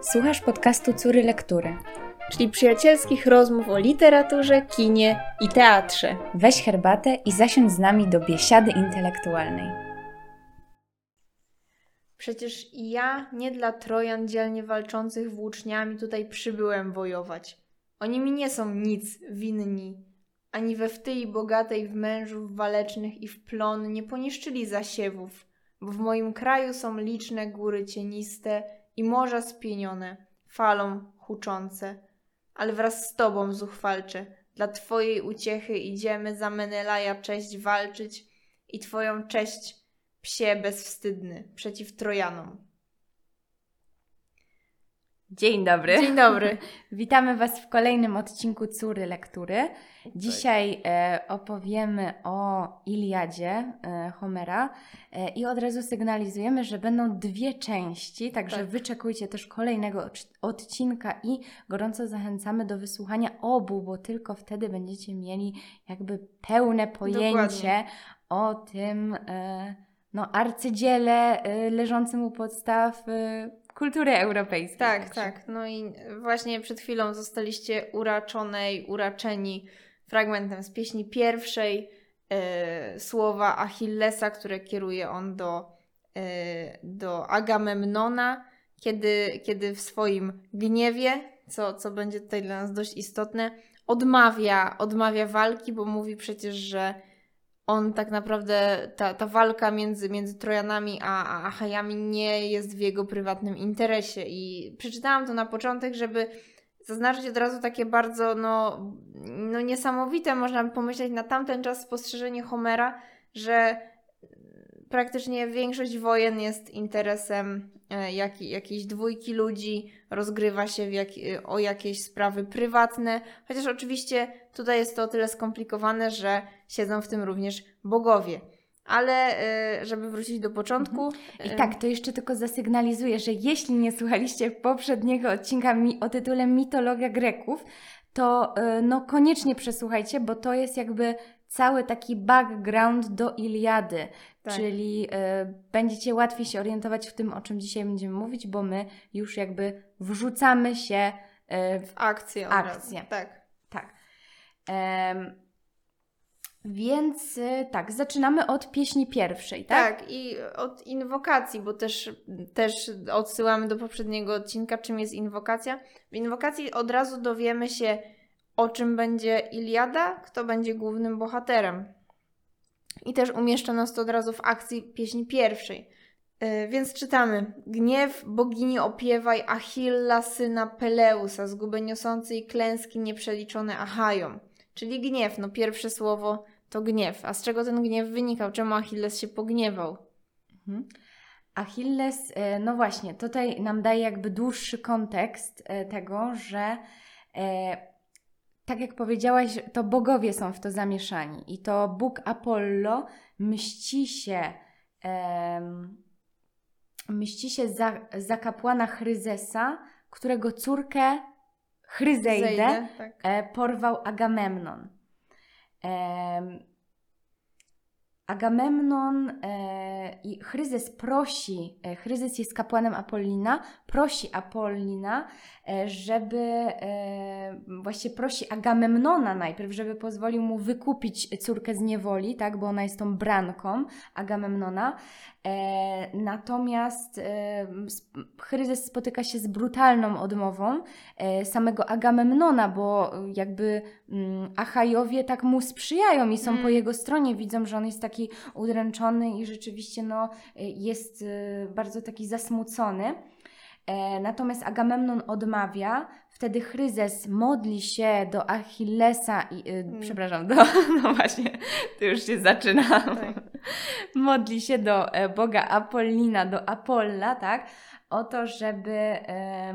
Słuchasz podcastu Córy Lektury, czyli przyjacielskich rozmów o literaturze, kinie i teatrze. Weź herbatę i zasiądź z nami do biesiady intelektualnej. Przecież ja nie dla Trojan dzielnie walczących włóczniami tutaj przybyłem wojować. Oni mi nie są nic winni. Ani we wtyi bogatej w mężów walecznych i w plon nie poniszczyli zasiewów, bo w moim kraju są liczne góry cieniste i morza spienione, falą huczące. Ale wraz z tobą, zuchwalcze, dla twojej uciechy idziemy za Menelaja cześć walczyć i twoją cześć, psie bezwstydny, przeciw Trojanom. Dzień dobry. Dzień dobry. Witamy Was w kolejnym odcinku Córy Lektury. Dzisiaj e, opowiemy o Iliadzie e, Homera e, i od razu sygnalizujemy, że będą dwie części, także Tak. wyczekujcie też kolejnego odc- odcinka i gorąco zachęcamy do wysłuchania obu, bo tylko wtedy będziecie mieli jakby pełne pojęcie Dokładnie. o tym e, no, arcydziele e, leżącym u podstaw e, kultury europejskiej. Tak, Także- tak. No i właśnie przed chwilą zostaliście uraczonej, uraczeni fragmentem z pieśni pierwszej, e, słowa Achillesa, które kieruje on do, e, do Agamemnona, kiedy, kiedy w swoim gniewie, co, co będzie tutaj dla nas dość istotne, odmawia, odmawia walki, bo mówi przecież, że on tak naprawdę, ta, ta walka między, między Trojanami a, a Achajami nie jest w jego prywatnym interesie. I przeczytałam to na początek, żeby zaznaczyć od razu takie bardzo no, no niesamowite, można by pomyśleć na tamten czas spostrzeżenie Homera, że praktycznie większość wojen jest interesem e, jak, jakiejś dwójki ludzi, rozgrywa się jak, o jakieś sprawy prywatne, chociaż oczywiście tutaj jest to o tyle skomplikowane, że siedzą w tym również bogowie. Ale e, żeby wrócić do początku. I e, tak, to jeszcze tylko zasygnalizuję, że jeśli nie słuchaliście poprzedniego odcinka mi o tytule Mitologia Greków, to no koniecznie przesłuchajcie, bo to jest jakby cały taki background do Iliady, Tak. czyli y, będziecie łatwiej się orientować w tym, o czym dzisiaj będziemy mówić, bo my już jakby wrzucamy się y, w akcję. Akcję. Tak. tak. Więc y, tak, zaczynamy od pieśni pierwszej, tak? Tak, i od inwokacji, bo też, też odsyłamy do poprzedniego odcinka, czym jest inwokacja. W inwokacji od razu dowiemy się, o czym będzie Iliada, kto będzie głównym bohaterem. I też umieszcza nas to od razu w akcji pieśni pierwszej. Yy, więc czytamy. Gniew bogini opiewaj Achilla, syna Peleusa, zgubę niosącej klęski nieprzeliczone Achajom. Czyli gniew, no pierwsze słowo to gniew. A z czego ten gniew wynikał? Czemu Achilles się pogniewał? Mhm. Achilles, e, no właśnie, tutaj nam daje jakby dłuższy kontekst e, tego, że tak jak powiedziałaś, to bogowie są w to zamieszani i to Bóg Apollo mści się, em, mści się za, za kapłana Chryzesa, którego córkę Chryzeidę Zejdę, tak. e, porwał Agamemnon. Em, Agamemnon e, i Chryzes prosi, e, Chryzes jest kapłanem Apollina, prosi Apollina, żeby, e, właśnie prosi Agamemnona najpierw, żeby pozwolił mu wykupić córkę z niewoli, tak, bo ona jest tą branką Agamemnona. E, natomiast e, Chryzes spotyka się z brutalną odmową e, samego Agamemnona, bo e, jakby mm, Achajowie tak mu sprzyjają i są Mm. po jego stronie, widzą, że on jest taki udręczony i rzeczywiście no, e, jest e, bardzo taki zasmucony. E, Natomiast Agamemnon odmawia, wtedy Chryzes modli się do Achillesa i, e, przepraszam, do, no właśnie, to już się zaczyna. Tak. Modli się do e, boga Apollina, do Apolla, tak, o to, żeby, e,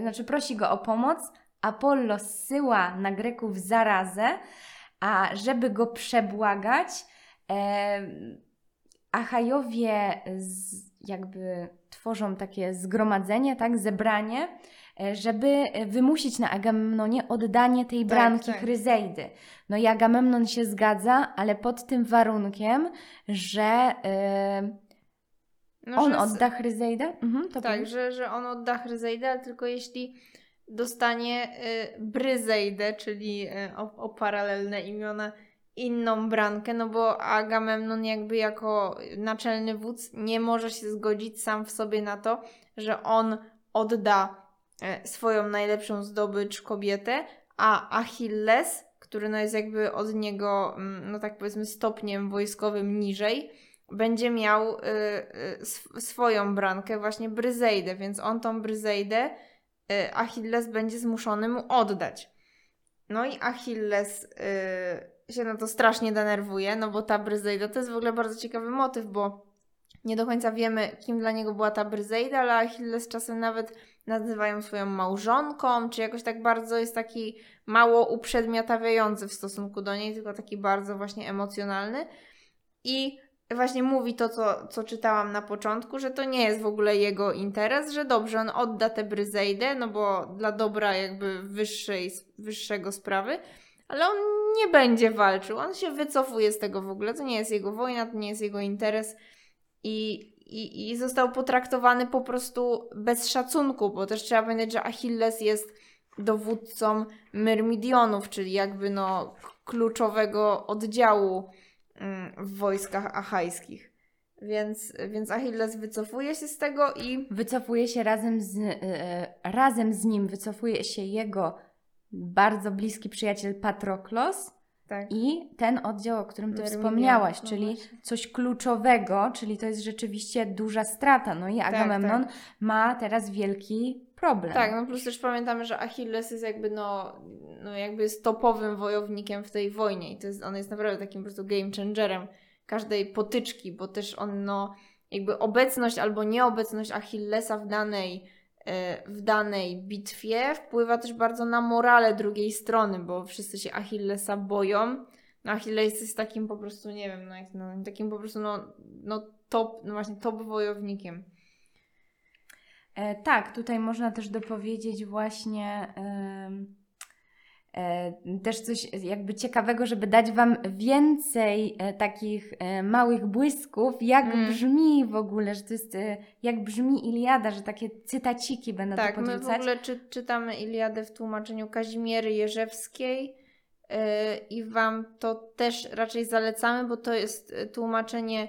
znaczy prosi go o pomoc. Apollo zsyła na Greków zarazę, a żeby go przebłagać, Achajowie z, jakby tworzą takie zgromadzenie, tak, zebranie, e, żeby e, wymusić na Agamemnonie oddanie tej Tak, branki tak. Chryzeidy. No i Agamemnon się zgadza, ale pod tym warunkiem, że, e, No, On że odda Chryzeidę? Mhm, Tak, że, że on odda Chryzeidę, ale tylko jeśli dostanie y, Bryzeidę, czyli y, o, o paralelne imiona, inną brankę, no bo Agamemnon jakby jako naczelny wódz nie może się zgodzić sam w sobie na to, że on odda e, swoją najlepszą zdobycz kobietę, a Achilles, który no jest jakby od niego, mm, no tak powiedzmy stopniem wojskowym niżej, będzie miał y, y, sw- swoją brankę, właśnie Bryzeidę, więc on tą Bryzeidę y, Achilles będzie zmuszony mu oddać. No i Achilles się na to strasznie denerwuje, no bo ta Bryzeida to jest w ogóle bardzo ciekawy motyw, bo nie do końca wiemy, kim dla niego była ta Bryzeida, ale Achilles czasem nawet nazywają swoją małżonką, czy jakoś tak bardzo jest taki mało uprzedmiotawiający w stosunku do niej, tylko taki bardzo właśnie emocjonalny. I właśnie mówi to, co, co czytałam na początku, że to nie jest w ogóle jego interes, że dobrze, on odda tę Bryzeidę, no bo dla dobra jakby wyższej, wyższego sprawy, ale on nie będzie walczył, on się wycofuje z tego w ogóle, to nie jest jego wojna, to nie jest jego interes. I, i, i został potraktowany po prostu bez szacunku, bo też trzeba pamiętać, że Achilles jest dowódcą Myrmidionów, czyli jakby no kluczowego oddziału mm, w wojskach achajskich. Więc, więc Achilles wycofuje się z tego i Wycofuje się razem z, e, razem z nim, wycofuje się jego bardzo bliski przyjaciel Patroklos tak. i ten oddział, o którym ty wspomniałaś, no czyli właśnie. coś kluczowego, czyli to jest rzeczywiście duża strata. No i Agamemnon ma teraz wielki problem. Tak, no plus też pamiętamy, że Achilles jest jakby no, no jakby jest topowym wojownikiem w tej wojnie i to jest, on jest naprawdę takim po prostu game changerem każdej potyczki, bo też on no jakby obecność albo nieobecność Achillesa w danej w danej bitwie wpływa też bardzo na morale drugiej strony, bo wszyscy się Achillesa boją. No Achilles jest takim po prostu, nie wiem, no, nazwać, takim po prostu no, no top, no właśnie top wojownikiem. E, tak, tutaj można też dopowiedzieć właśnie e, też coś jakby ciekawego, żeby dać Wam więcej e, takich e, małych błysków, jak Mm. brzmi w ogóle, że to jest, e, jak brzmi Iliada, że takie cytaciki będę Tak, tu my w podrzucać. ogóle czy, czytamy Iliadę w tłumaczeniu Kazimiery Jerzewskiej yy, i Wam to też raczej zalecamy, bo to jest tłumaczenie,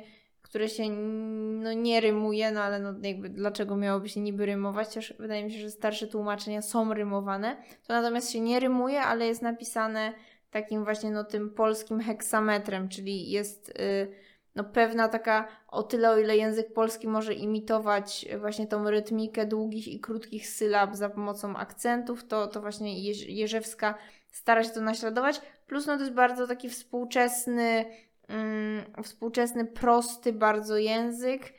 które się no, nie rymuje, no ale no, jakby dlaczego miałoby się niby rymować, chociaż wydaje mi się, że starsze tłumaczenia są rymowane. To natomiast się nie rymuje, ale jest napisane takim właśnie no, tym polskim heksametrem, czyli jest... y, no pewna taka, o tyle o ile język polski może imitować właśnie tą rytmikę długich i krótkich sylab za pomocą akcentów, to, to właśnie Jerz- Jerzewska stara się to naśladować. Plus no to jest bardzo taki współczesny, mm, współczesny, prosty bardzo język,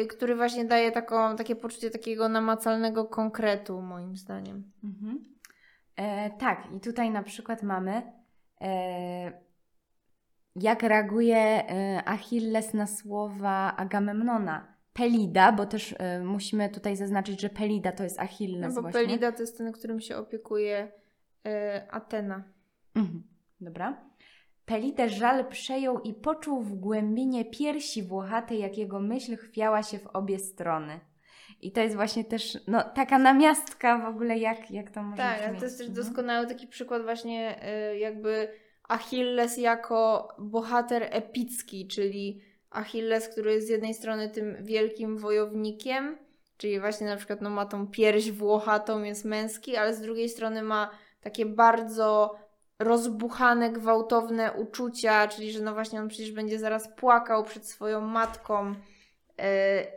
y, który właśnie daje taką, takie poczucie takiego namacalnego konkretu moim zdaniem. Mhm. E, tak, i tutaj na przykład mamy, e, jak reaguje e, Achilles na słowa Agamemnona. Pelida, bo też e, musimy tutaj zaznaczyć, że Pelida to jest No Achilles bo właśnie. Pelida to jest ten, którym się opiekuje y, Atena. Mhm. Dobra. Pelidę żal przejął i poczuł w głębinie piersi włochatej, jak jego myśl chwiała się w obie strony. I to jest właśnie też no, taka namiastka w ogóle, jak, jak to może Tak, brzmieć. to jest też Mhm. doskonały taki przykład właśnie y, jakby Achilles jako bohater epicki, czyli Achilles, który jest z jednej strony tym wielkim wojownikiem, czyli właśnie na przykład no, ma tą pierś włochatą, jest męski, ale z drugiej strony ma takie bardzo rozbuchane, gwałtowne uczucia, czyli że no właśnie on przecież będzie zaraz płakał przed swoją matką. Yy,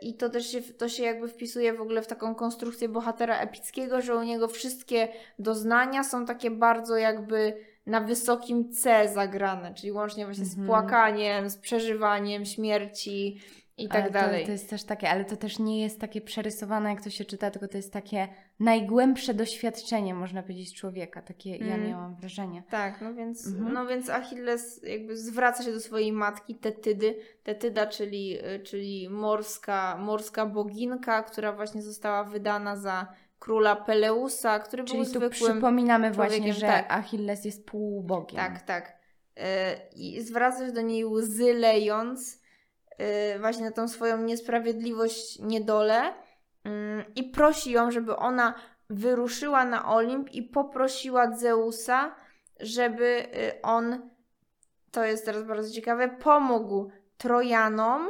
I to też się, to się jakby wpisuje w ogóle w taką konstrukcję bohatera epickiego, że u niego wszystkie doznania są takie bardzo jakby na wysokim C zagrane, czyli łącznie właśnie z Mhm. płakaniem, z przeżywaniem śmierci i tak Ale dalej. To, to jest też takie, ale to też nie jest takie przerysowane, jak to się czyta, tylko to jest takie najgłębsze doświadczenie, można powiedzieć, człowieka. Takie ja Mm. miałam wrażenie. Tak, no więc, Mhm. no więc Achilles jakby zwraca się do swojej matki Tetydy. Tetyda, czyli, czyli morska, morska boginka, która właśnie została wydana za króla Peleusa, który Czyli był tu zwykłym... przypominamy właśnie, że tak. Achilles jest półbogiem. Tak, tak. E, I zwraca się do niej łzy lejąc, właśnie na tą swoją niesprawiedliwość, niedolę mm, i prosi ją, żeby ona wyruszyła na Olimp i poprosiła Zeusa, żeby y, on, to jest teraz bardzo ciekawe, pomógł Trojanom,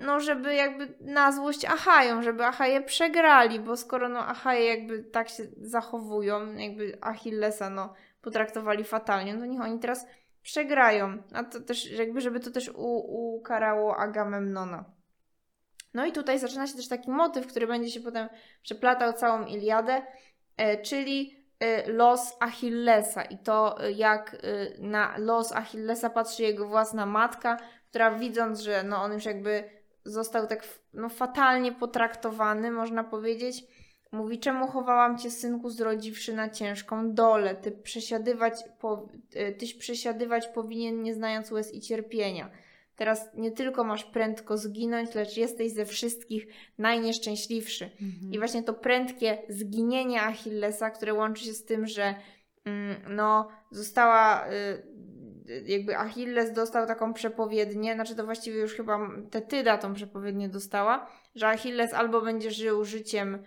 no żeby jakby na złość Achajom, żeby Achaje przegrali, bo skoro no Achaje jakby tak się zachowują, jakby Achillesa no potraktowali fatalnie, no to niech oni teraz przegrają, a to też jakby, żeby to też u, ukarało Agamemnona. No i tutaj zaczyna się też taki motyw, który będzie się potem przeplatał całą Iliadę, e, czyli e, los Achillesa i to e, jak na los Achillesa patrzy jego własna matka, która widząc, że no on już jakby został tak no, fatalnie potraktowany, można powiedzieć, mówi, czemu chowałam cię, synku, zrodziwszy na ciężką dolę? Ty przesiadywać, po, e, tyś przesiadywać powinien, nie znając łez i cierpienia. Teraz nie tylko masz prędko zginąć, lecz jesteś ze wszystkich najnieszczęśliwszy. Mhm. I właśnie to prędkie zginienie Achillesa, które łączy się z tym, że mm, no, została. Y, jakby Achilles dostał taką przepowiednię, znaczy to właściwie już chyba Tetyda tą przepowiednię dostała, że Achilles albo będzie żył życiem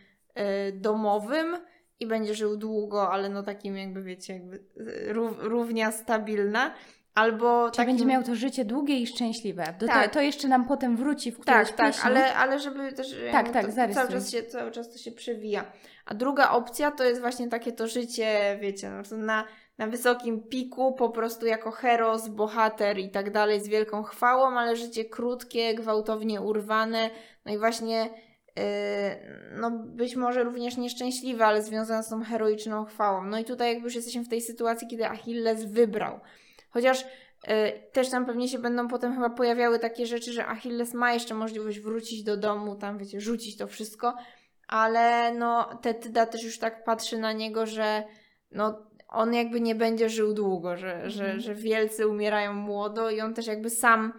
domowym i będzie żył długo, ale no takim jakby wiecie, jakby rów, równia stabilna, albo Czyli takim... będzie miał to życie długie i szczęśliwe. Do Tak. to, to jeszcze nam potem wróci w którejś Tak, tak, pieśni. ale, ale żeby też jakby tak, to, cały, czas się, cały czas to się przewija. A druga opcja to jest właśnie takie to życie, wiecie, no, na, na wysokim piku, po prostu jako heros, bohater i tak dalej, z wielką chwałą, ale życie krótkie, gwałtownie urwane, no i właśnie no być może również nieszczęśliwe, ale związane z tą heroiczną chwałą. No i tutaj jakby już jesteśmy w tej sytuacji, kiedy Achilles wybrał. Chociaż Y, Też tam pewnie się będą potem chyba pojawiały takie rzeczy, że Achilles ma jeszcze możliwość wrócić do domu, tam wiecie, rzucić to wszystko, ale no Tetyda też już tak patrzy na niego, że no on jakby nie będzie żył długo, że, że, Mhm. że wielcy umierają młodo i on też jakby sam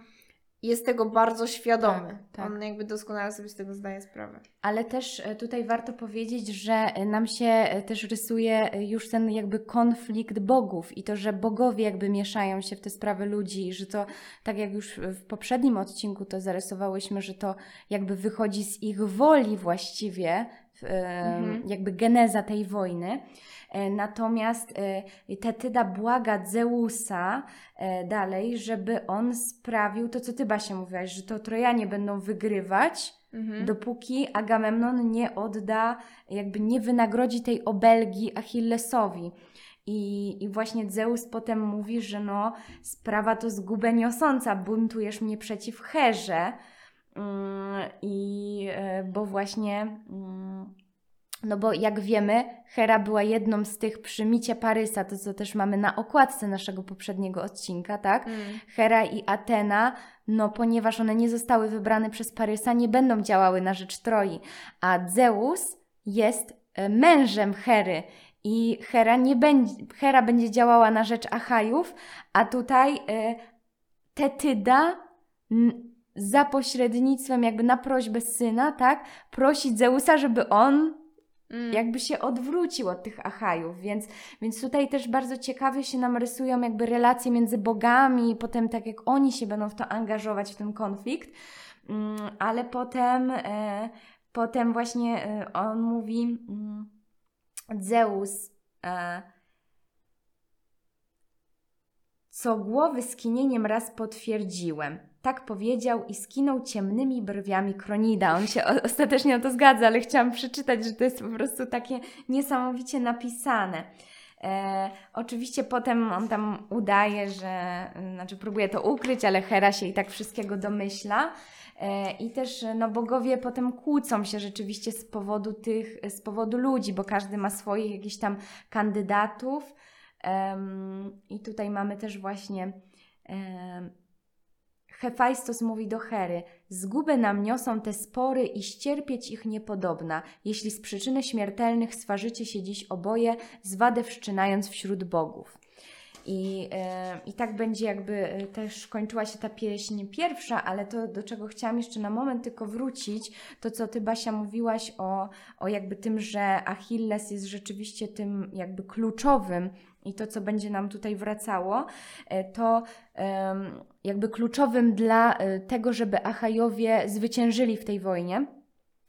jest tego bardzo świadomy. Tak, tak. On jakby doskonale sobie z tego zdaje sprawę. Ale też e, tutaj warto powiedzieć, że e, nam się e, też rysuje już ten jakby konflikt bogów i to, że bogowie jakby mieszają się w te sprawy ludzi, że to, tak jak już w poprzednim odcinku to zarysowałyśmy, że to jakby wychodzi z ich woli właściwie, Mhm. jakby geneza tej wojny. E, Natomiast e, Tetyda błaga Zeusa e, dalej, żeby on sprawił to, co ty Basia mówiłaś, że to Trojanie będą wygrywać, Mhm. dopóki Agamemnon nie odda, jakby nie wynagrodzi tej obelgi Achillesowi. I, I właśnie Zeus potem mówi, że no, sprawa to zgubę niosąca, buntujesz mnie przeciw Herze. Mm, I bo właśnie, mm, no bo jak wiemy, Hera była jedną z tych przy micie Parysa, to co też mamy na okładce naszego poprzedniego odcinka, tak? Mm. Hera i Atena, no ponieważ one nie zostały wybrane przez Parysa, nie będą działały na rzecz Troi, a Zeus jest e, mężem Hery i Hera, nie będzie, Hera będzie działała na rzecz Achajów, a tutaj e, Tetyda za pośrednictwem, jakby na prośbę syna, tak, prosi Zeusa, żeby on Mm. jakby się odwrócił od tych Achajów, więc, więc tutaj też bardzo ciekawie się nam rysują jakby relacje między bogami, potem tak jak oni się będą w to angażować, w ten konflikt, Mm, ale potem, e, potem właśnie e, on mówi mm, Zeus e, co głowy skinieniem raz potwierdziłem. Tak powiedział i skinął ciemnymi brwiami Kronida. On się o- ostatecznie na to zgadza, ale chciałam przeczytać, że to jest po prostu takie niesamowicie napisane. E, oczywiście potem on tam udaje, że, znaczy próbuje to ukryć, ale Hera się i tak wszystkiego domyśla. E, I też no, bogowie potem kłócą się rzeczywiście z powodu tych, z powodu ludzi, bo każdy ma swoich jakichś tam kandydatów. Em, I tutaj mamy też właśnie Hefajstos mówi do Hery: Zgubę nam niosą te spory i ścierpieć ich niepodobna, jeśli z przyczyny śmiertelnych sważycie się dziś oboje, zwadę wszczynając wśród bogów. I, e, I tak będzie jakby e, też kończyła się ta pieśń pierwsza, ale to do czego chciałam jeszcze na moment tylko wrócić, to co Ty Basia mówiłaś o, o jakby tym, że Achilles jest rzeczywiście tym jakby kluczowym i to, co będzie nam tutaj wracało, e, to jakby kluczowym dla e, tego, żeby Achajowie zwyciężyli w tej wojnie,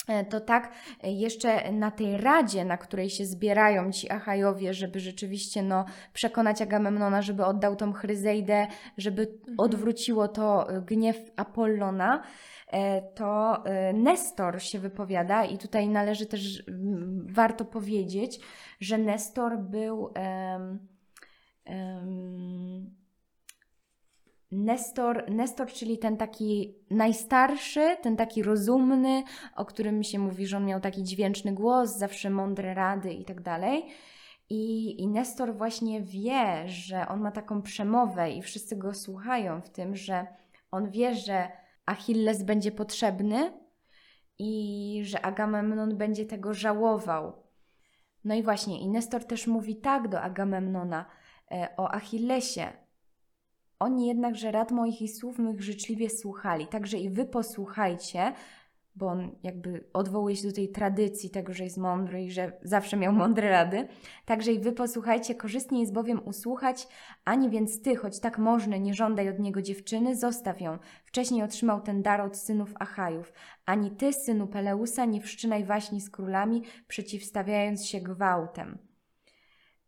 e, to tak, jeszcze na tej radzie, na której się zbierają ci Achajowie, żeby rzeczywiście no, przekonać Agamemnona, żeby oddał tą Chryzeidę, żeby odwróciło to gniew Apollona, to e, Nestor się wypowiada i tutaj należy też, warto powiedzieć, że Nestor był... em, em, Nestor, Nestor, czyli ten taki najstarszy, ten taki rozumny, o którym się mówi, że on miał taki dźwięczny głos, zawsze mądre rady i tak dalej. I, I Nestor właśnie wie, że on ma taką przemowę i wszyscy go słuchają w tym, że on wie, że Achilles będzie potrzebny i że Agamemnon będzie tego żałował. No i właśnie, i Nestor też mówi tak do Agamemnona e, o Achillesie. Oni jednakże rad moich i słów mych życzliwie słuchali, także i wy posłuchajcie, bo on jakby odwołuje się do tej tradycji tego, że jest mądry i że zawsze miał mądre rady. Także i wy posłuchajcie, korzystnie jest bowiem usłuchać, ani więc ty, choć tak możny, nie żądaj od niego dziewczyny, zostaw ją. Wcześniej otrzymał ten dar od synów Achajów. Ani ty, synu Peleusa, nie wszczynaj waśni z królami, przeciwstawiając się gwałtem.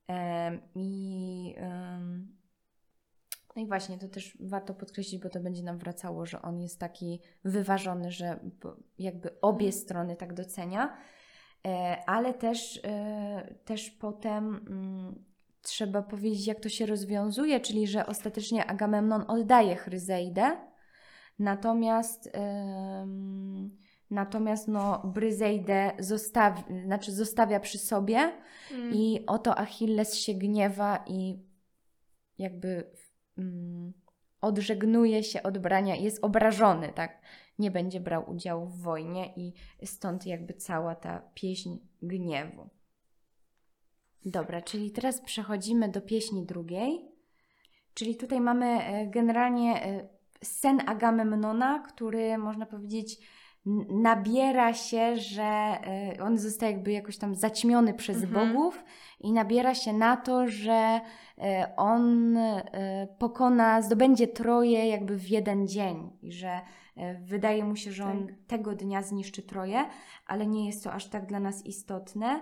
Em, I... em, no i właśnie, to też warto podkreślić, bo to będzie nam wracało, że on jest taki wyważony, że jakby obie strony tak docenia, E, ale też, e, też potem mm, trzeba powiedzieć, jak to się rozwiązuje, czyli że ostatecznie Agamemnon oddaje Chryzeidę, natomiast natomiast no, Bryzeidę zostawi, znaczy zostawia przy sobie Mm. i oto Achilles się gniewa i jakby mm, odżegnuje się od brania, jest obrażony, tak? Nie będzie brał udziału w wojnie i stąd jakby cała ta pieśń gniewu. Dobra, czyli teraz przechodzimy do pieśni drugiej. Czyli tutaj mamy e, generalnie e, sen Agamemnona, który można powiedzieć nabiera się, że e, on zostaje jakby jakoś tam zaćmiony przez Mhm. bogów i nabiera się na to, że e, on e, pokona, zdobędzie Troję jakby w jeden dzień i że wydaje mu się, że on Tak. tego dnia zniszczy Troję, ale nie jest to aż tak dla nas istotne.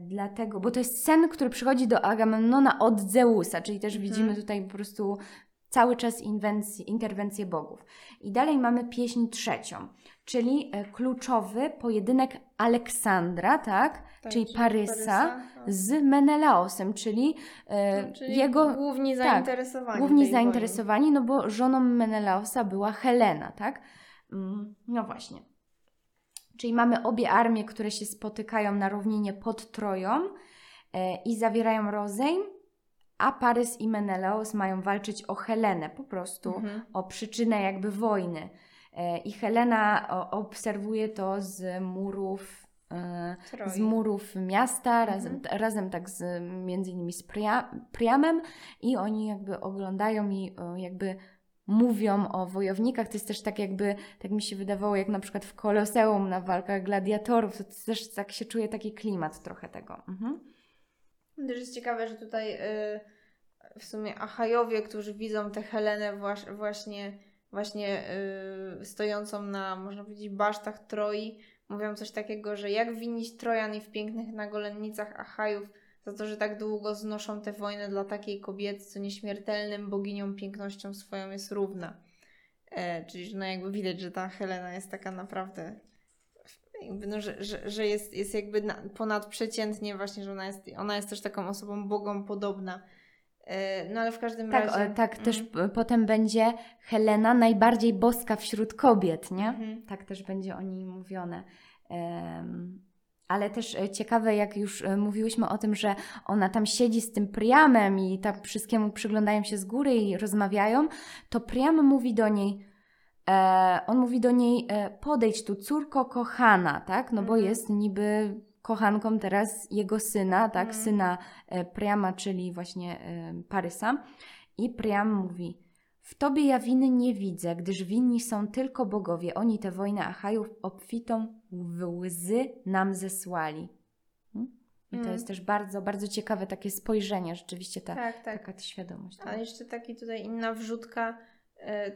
Dlatego, bo to jest sen, który przychodzi do Agamemnona od Zeusa, czyli też Mhm. widzimy tutaj po prostu cały czas inwencji, interwencję bogów. I dalej mamy pieśń trzecią, czyli e, kluczowy pojedynek Aleksandra, tak? Tak, czyli Parysa tak. z Menelaosem, czyli, e, No, czyli jego główni tak, zainteresowani. główni tej zainteresowani, no bo żoną Menelaosa była Helena, tak? Mm, No właśnie. Czyli mamy obie armie, które się spotykają na równinie pod Troją e, i zawierają rozejm, a Parys i Menelaos mają walczyć o Helenę, po prostu. Mhm. o przyczynę jakby wojny. E, I Helena obserwuje to z murów, e, Troi. z murów miasta, Mhm. razem, razem tak z między innymi z Pria, Priamem i oni jakby oglądają i o, jakby mówią o wojownikach. To jest też tak jakby, tak mi się wydawało, jak na przykład w Koloseum na walkach gladiatorów, to też tak się czuje taki klimat trochę tego. Mhm. Też jest ciekawe, że tutaj y, w sumie Achajowie, którzy widzą tę Helenę wasz, właśnie, właśnie y, stojącą na, można powiedzieć, basztach Troi, mówią coś takiego, że jak winić Trojan i w pięknych nagolennicach Achajów za to, że tak długo znoszą tę wojnę dla takiej kobiety, co nieśmiertelnym boginią pięknością swoją jest równa. E, czyli że no jakby widać, że ta Helena jest taka naprawdę no, że, że, że jest, jest jakby na, ponadprzeciętnie właśnie, że ona jest, ona jest też taką osobą Bogom podobna. E, No ale w każdym Tak, razie... o, tak Mhm. też p- potem będzie Helena najbardziej boska wśród kobiet, nie? Mhm. Tak też będzie o niej mówione. Em, ale też e, ciekawe, jak już e, mówiłyśmy o tym, że ona tam siedzi z tym Priamem i tak wszystkiemu przyglądają się z góry i rozmawiają, to Priam mówi do niej, e, on mówi do niej, e, podejdź tu, córko kochana, tak? No bo Mhm. jest niby kochanką teraz jego syna, tak? Mhm. Syna e, Priama, czyli właśnie e, Parysa. I Priam mówi, w tobie ja winy nie widzę, gdyż winni są tylko bogowie. Oni tę wojnę Achajów obfitą w łzy nam zesłali. Hmm? I to Mm. jest też bardzo, bardzo ciekawe takie spojrzenie, rzeczywiście ta, Tak, tak. taka świadomość. A jeszcze taki tutaj inna wrzutka,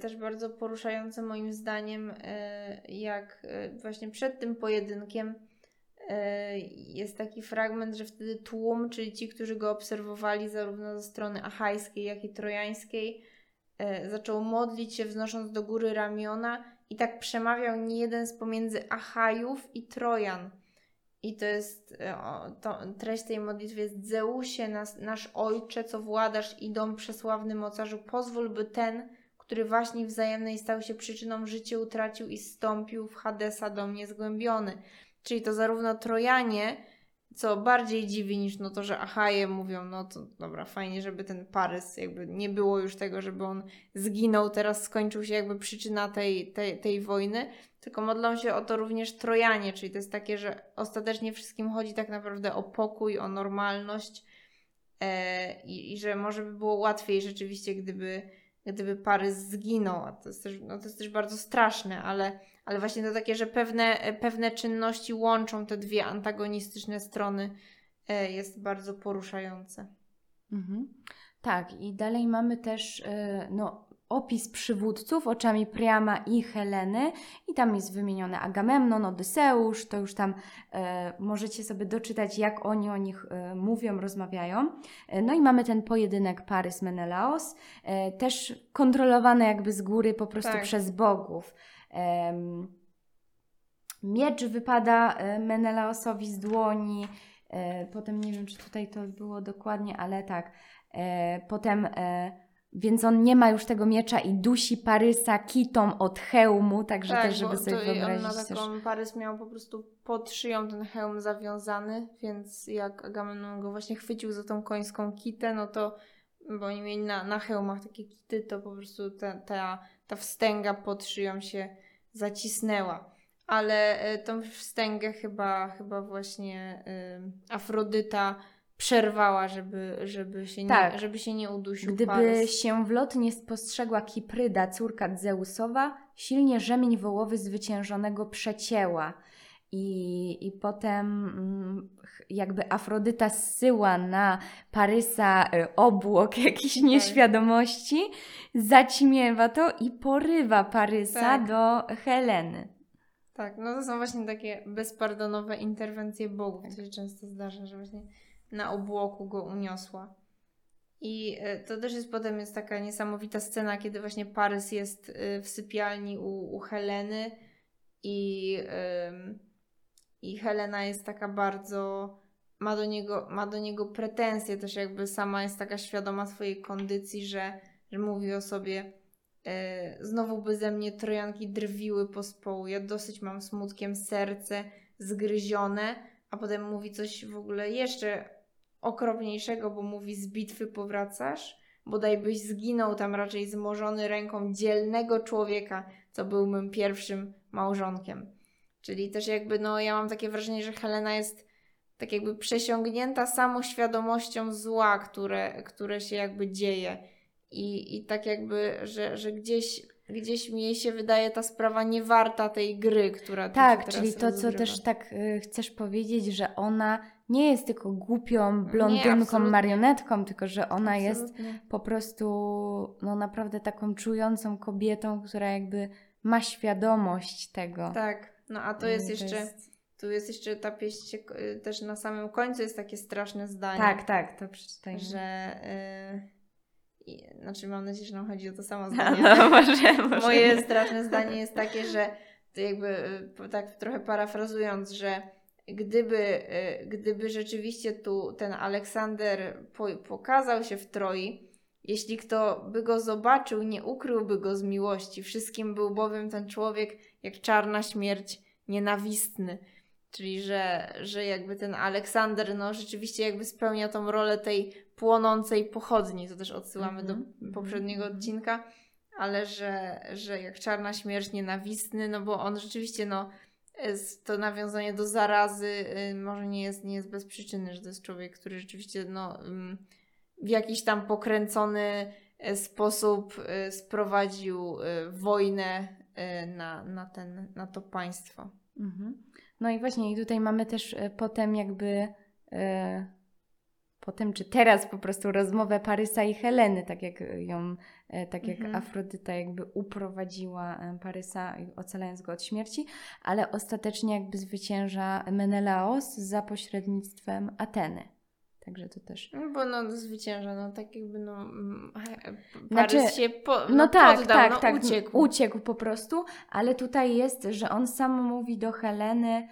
też bardzo poruszająca moim zdaniem, e, jak e, właśnie przed tym pojedynkiem e, jest taki fragment, że wtedy tłum, czyli ci, którzy go obserwowali zarówno ze strony achajskiej, jak i trojańskiej, e, zaczął modlić się, wznosząc do góry ramiona i tak przemawiał niejeden z pomiędzy Achajów i Trojan. I to jest, e, o, to, treść tej modlitwy jest Zeusie, nas, nasz Ojcze, co władasz i dom przesławny mocarzu, pozwól, by ten, który właśnie wzajemnej stał się przyczyną życia, utracił i stąpił w Hadesa dom niezgłębiony. Czyli to zarówno Trojanie, co bardziej dziwi niż no to, że Achaje mówią, no to dobra, fajnie, żeby ten Parys, jakby nie było już tego, żeby on zginął, teraz skończył się jakby przyczyna tej, tej, tej wojny, tylko modlą się o to również Trojanie, czyli to jest takie, że ostatecznie wszystkim chodzi tak naprawdę o pokój, o normalność e, i, i że może by było łatwiej rzeczywiście, gdyby, gdyby Parys zginął, to jest też, no to jest też bardzo straszne, ale, ale właśnie to takie, że pewne, pewne czynności łączą te dwie antagonistyczne strony e, jest bardzo poruszające. Mhm. Tak, i dalej mamy też e, no, opis przywódców oczami Priama i Heleny i tam jest wymieniony Agamemnon, Odyseusz, to już tam e, możecie sobie doczytać, jak oni o nich e, mówią, rozmawiają. E, no i mamy ten pojedynek Parys-Menelaos, e, też kontrolowany jakby z góry po prostu Tak. przez bogów. Miecz wypada e, Menelaosowi z dłoni, e, potem nie wiem, czy tutaj to było dokładnie, ale tak, potem, więc on nie ma już tego miecza i dusi Parysa kitą od hełmu, także też, żeby Tak, sobie to on wyobrazić też. taką, Parys miał po prostu pod szyją ten hełm zawiązany, więc jak Agamemnon go właśnie chwycił za tą końską kitę, no to, bo oni mieli na, na hełmach takie kity, to po prostu ta, ta, ta wstęga pod szyją się zacisnęła. Ale e, tą wstęgę chyba, chyba właśnie y, Afrodyta przerwała, żeby, żeby, się, Tak. nie, żeby się nie udusił Gdyby się w lot nie spostrzegła Kipryda, córka Zeusowa, silnie rzemień wołowy zwyciężonego przecięła. I, I potem mm, jakby Afrodyta zsyła na Parysa y, obłok jakiejś Tak. nieświadomości, zaćmiewa to i porywa Parysa Tak. do Heleny. Tak, no to są właśnie takie bezpardonowe interwencje bogów. To się często zdarza, że właśnie na obłoku go uniosła. I e, to też jest potem jest taka niesamowita scena, kiedy właśnie Parys jest e, w sypialni u, u Heleny i, i Helena jest taka bardzo ma do, niego, ma do niego pretensje, też jakby sama jest taka świadoma swojej kondycji, że, że mówi o sobie e, znowu by ze mnie trojanki drwiły pospołu, ja dosyć mam smutkiem serce zgryzione, a potem mówi coś w ogóle jeszcze okropniejszego, bo mówi z bitwy powracasz, bodaj byś zginął tam raczej zmożony ręką dzielnego człowieka, co był mym pierwszym małżonkiem. Czyli też jakby, no ja mam takie wrażenie, że Helena jest tak jakby przesiągnięta samoświadomością zła, które, które się jakby dzieje. I, i tak jakby, że, że gdzieś, gdzieś mi się wydaje ta sprawa nie warta tej gry, która Tak, czyli to, co rozgrywa. też tak y, chcesz powiedzieć, że ona nie jest tylko głupią Nie, blondynką, absolutnie. marionetką, tylko że ona jest Absolutnie. po prostu no naprawdę taką czującą kobietą, która jakby ma świadomość tego. Tak, no a to jest jeszcze, tu jest jeszcze ta y, też na samym końcu jest takie straszne zdanie, Tak, tak, to przeczytajmy. że, y, i, znaczy mam nadzieję, że nam chodzi o to samo No, zdanie. no, może, może. Moje straszne zdanie jest takie, że to jakby y, tak trochę parafrazując, że gdyby, y, gdyby rzeczywiście tu ten Aleksander po, pokazał się w Troi, jeśli kto by go zobaczył, nie ukryłby go z miłości. Wszystkim był bowiem ten człowiek jak czarna śmierć nienawistny. Czyli, że, że jakby ten Aleksander, no rzeczywiście jakby spełnia tą rolę tej płonącej pochodni. To też odsyłamy Mhm, do mhm, poprzedniego mhm. odcinka ale że, że jak czarna śmierć nienawistny, no bo on rzeczywiście, no, to nawiązanie do zarazy y, może nie jest, nie jest bez przyczyny, że to jest człowiek, który rzeczywiście, no, ym, w jakiś tam pokręcony y, sposób y, sprowadził y, wojnę na, na, ten, na to państwo. Mhm. No i właśnie, i tutaj mamy też e, potem jakby e, potem czy teraz po prostu rozmowę Parysa i Heleny, tak jak ją, e, tak jak Mhm. Afrodyta jakby uprowadziła e, Parysa, ocalając go od śmierci, ale ostatecznie jakby zwycięża Menelaos za pośrednictwem Ateny. Także to też. No bo no zwycięża, no tak jakby no mm, he- Znaczy, Parys się po, no, No, tak, poddał, tak, no, tak. uciekł. Uciekł po prostu, ale tutaj jest, że on sam mówi do Heleny: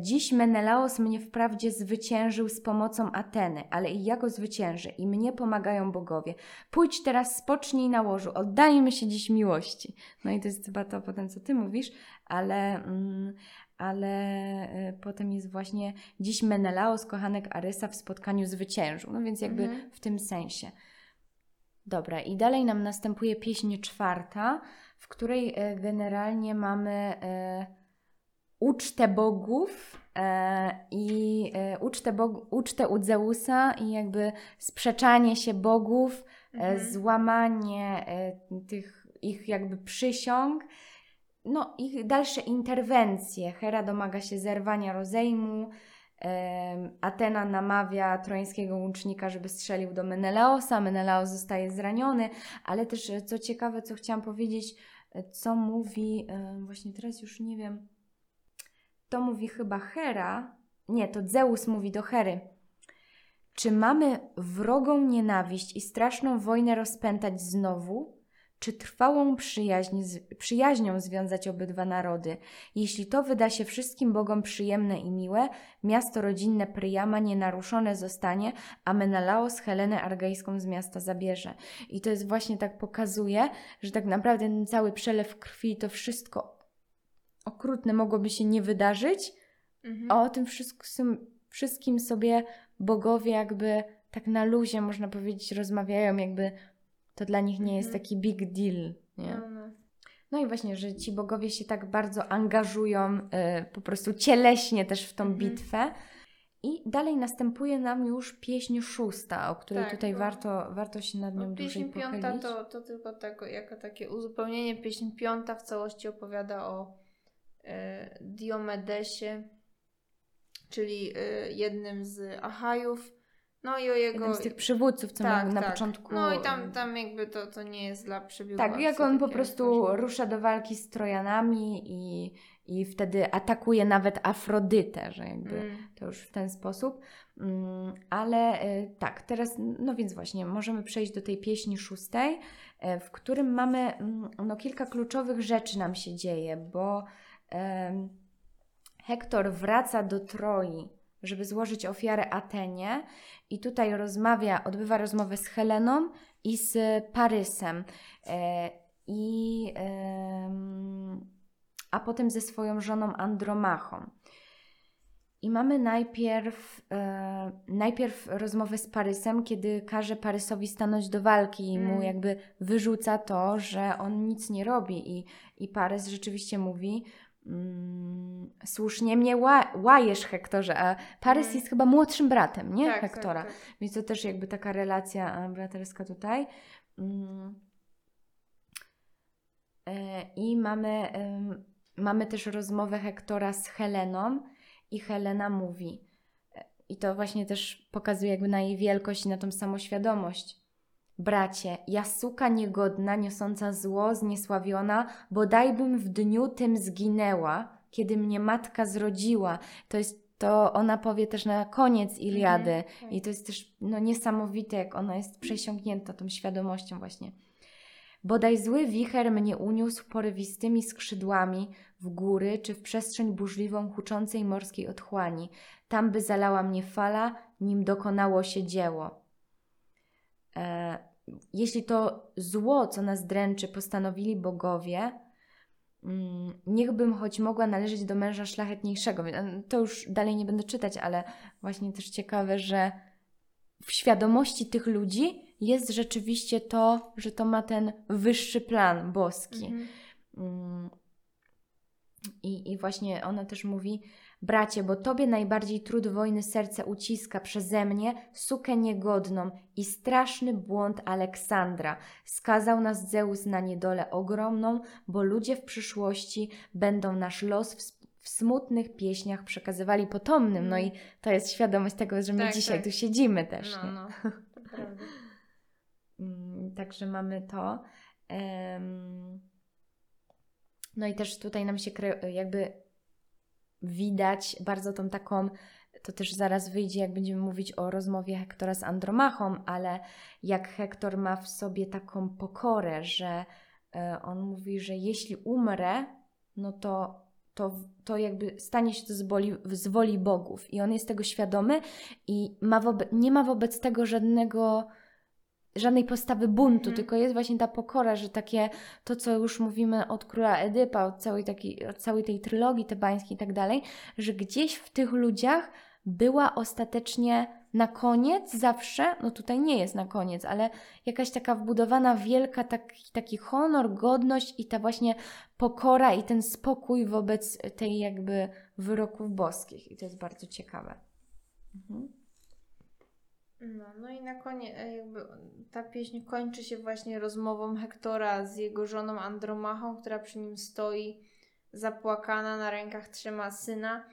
Dziś Menelaos mnie wprawdzie zwyciężył z pomocą Ateny, ale i ja go zwyciężę i mnie pomagają bogowie. Pójdź teraz, spocznij na łożu, oddajmy się dziś miłości. No i to jest chyba to potem, co ty mówisz, ale. Mm, ale e, potem jest właśnie dziś Menelaos, kochanek Arysa w spotkaniu zwyciężył. No więc jakby Mhm. w tym sensie. Dobra, i dalej nam następuje pieśń czwarta, w której e, generalnie mamy e, ucztę bogów e, i e, ucztę, bog, ucztę u Zeusa i jakby sprzeczanie się bogów, e, Mhm. złamanie tych ich jakby przysiąg, no ich dalsze interwencje. Hera domaga się zerwania rozejmu, Atena namawia trojańskiego łucznika, żeby strzelił do Menelaosa. Menelaos zostaje zraniony, ale też co ciekawe, co chciałam powiedzieć, co mówi, właśnie teraz już nie wiem, to mówi chyba Hera, nie, to Zeus mówi do Hery. Czy mamy wrogą nienawiść i straszną wojnę rozpętać znowu? Czy trwałą przyjaźń, przyjaźnią związać obydwa narody? Jeśli to wyda się wszystkim bogom przyjemne i miłe, miasto rodzinne Pryjama nienaruszone zostanie, a Menelaos Helenę Argejską z miasta zabierze. I to jest właśnie tak pokazuje, że tak naprawdę ten cały przelew krwi, to wszystko okrutne mogłoby się nie wydarzyć, Mhm. a o tym wszystkim, wszystkim sobie bogowie jakby tak na luzie, można powiedzieć, rozmawiają, jakby to dla nich nie jest Mhm. taki big deal, nie? No, no. No i właśnie, że ci bogowie się tak bardzo angażują y, po prostu cieleśnie też w tą Mhm. bitwę. I dalej następuje nam już pieśń szósta, o której Tak, tutaj warto, warto się nad nią dłużej pieśń piąta to, to tylko tako, jako takie uzupełnienie. Pieśń piąta w całości opowiada o Diomedesie, czyli e, jednym z Achajów. No i o jego... Z tych przywódców, co tak, miał na tak. początku. No i tam, tam jakby to, to nie jest dla przebiegu Tak, jak on po prostu rusza do walki z Trojanami i, i wtedy atakuje nawet Afrodytę, że jakby Mm. to już w ten sposób. Mm, Ale y, tak, teraz, no więc właśnie, możemy przejść do tej pieśni szóstej, e, w którym mamy mm, no, kilka kluczowych rzeczy nam się dzieje, bo Hektor wraca do Troi, żeby złożyć ofiarę Atenie i tutaj rozmawia, odbywa rozmowę z Heleną i z Parysem. E, I, a potem ze swoją żoną Andromachą. I mamy najpierw, e, najpierw rozmowę z Parysem, kiedy każe Parysowi stanąć do walki i mu Mm. jakby wyrzuca to, że on nic nie robi. I, i Parys rzeczywiście mówi, mm, słusznie mnie ła, łajesz Hektorze, a Parys Mm. jest chyba młodszym bratem, nie? Tak, Hektora. Tak, tak. Więc to też jakby taka relacja e, braterska tutaj. Mm. E, I mamy, mamy też rozmowę Hektora z Heleną i Helena mówi, e, i to właśnie też pokazuje jakby na jej wielkość i na tą samoświadomość. Bracie, ja suka niegodna, niosąca zło, zniesławiona, bodajbym w dniu tym zginęła, kiedy mnie matka zrodziła. To jest to ona powie też na koniec Iliady. Mhm, tak. I to jest też no, niesamowite, jak ona jest przesiąknięta tą świadomością właśnie. Bodaj zły wicher mnie uniósł porywistymi skrzydłami w góry czy w przestrzeń burzliwą huczącej morskiej otchłani. Tam by zalała mnie fala, nim dokonało się dzieło. E, jeśli to zło, co nas dręczy, postanowili bogowie, mm, niechbym choć mogła należeć do męża szlachetniejszego. Więc, To już dalej nie będę czytać, ale właśnie też ciekawe, że w świadomości tych ludzi jest rzeczywiście to, że to ma ten wyższy plan boski. Mhm. Mm. I, I właśnie ona też mówi: Bracie, bo tobie najbardziej trud wojny serce uciska przeze mnie, sukę niegodną i straszny błąd Aleksandra. Skazał nas Zeus na niedolę ogromną, bo ludzie w przyszłości będą nasz los ws- w smutnych pieśniach przekazywali potomnym. No i to jest świadomość tego, że my Tak, dzisiaj tak. tu siedzimy też. No, nie? no. Mm, Także mamy to. No i też tutaj nam się jakby widać bardzo tą taką, to też zaraz wyjdzie, jak będziemy mówić o rozmowie Hektora z Andromachą, ale jak Hektor ma w sobie taką pokorę, że e, on mówi, że jeśli umrę, no to, to, to jakby stanie się to z woli, z woli bogów. I on jest tego świadomy i ma wobe- nie ma wobec tego żadnego żadnej postawy buntu, Mhm. tylko jest właśnie ta pokora, że takie to, co już mówimy od króla Edypa, od całej, takiej, od całej tej trylogii tebańskiej i tak dalej, że gdzieś w tych ludziach była ostatecznie na koniec zawsze, no tutaj nie jest na koniec, ale jakaś taka wbudowana wielka taki, taki honor, godność i ta właśnie pokora i ten spokój wobec tej jakby wyroków boskich. I to jest bardzo ciekawe. Mhm. No, no i na koniec e, jakby ta pieśń kończy się właśnie rozmową Hektora z jego żoną Andromachą, która przy nim stoi zapłakana, na rękach trzyma syna.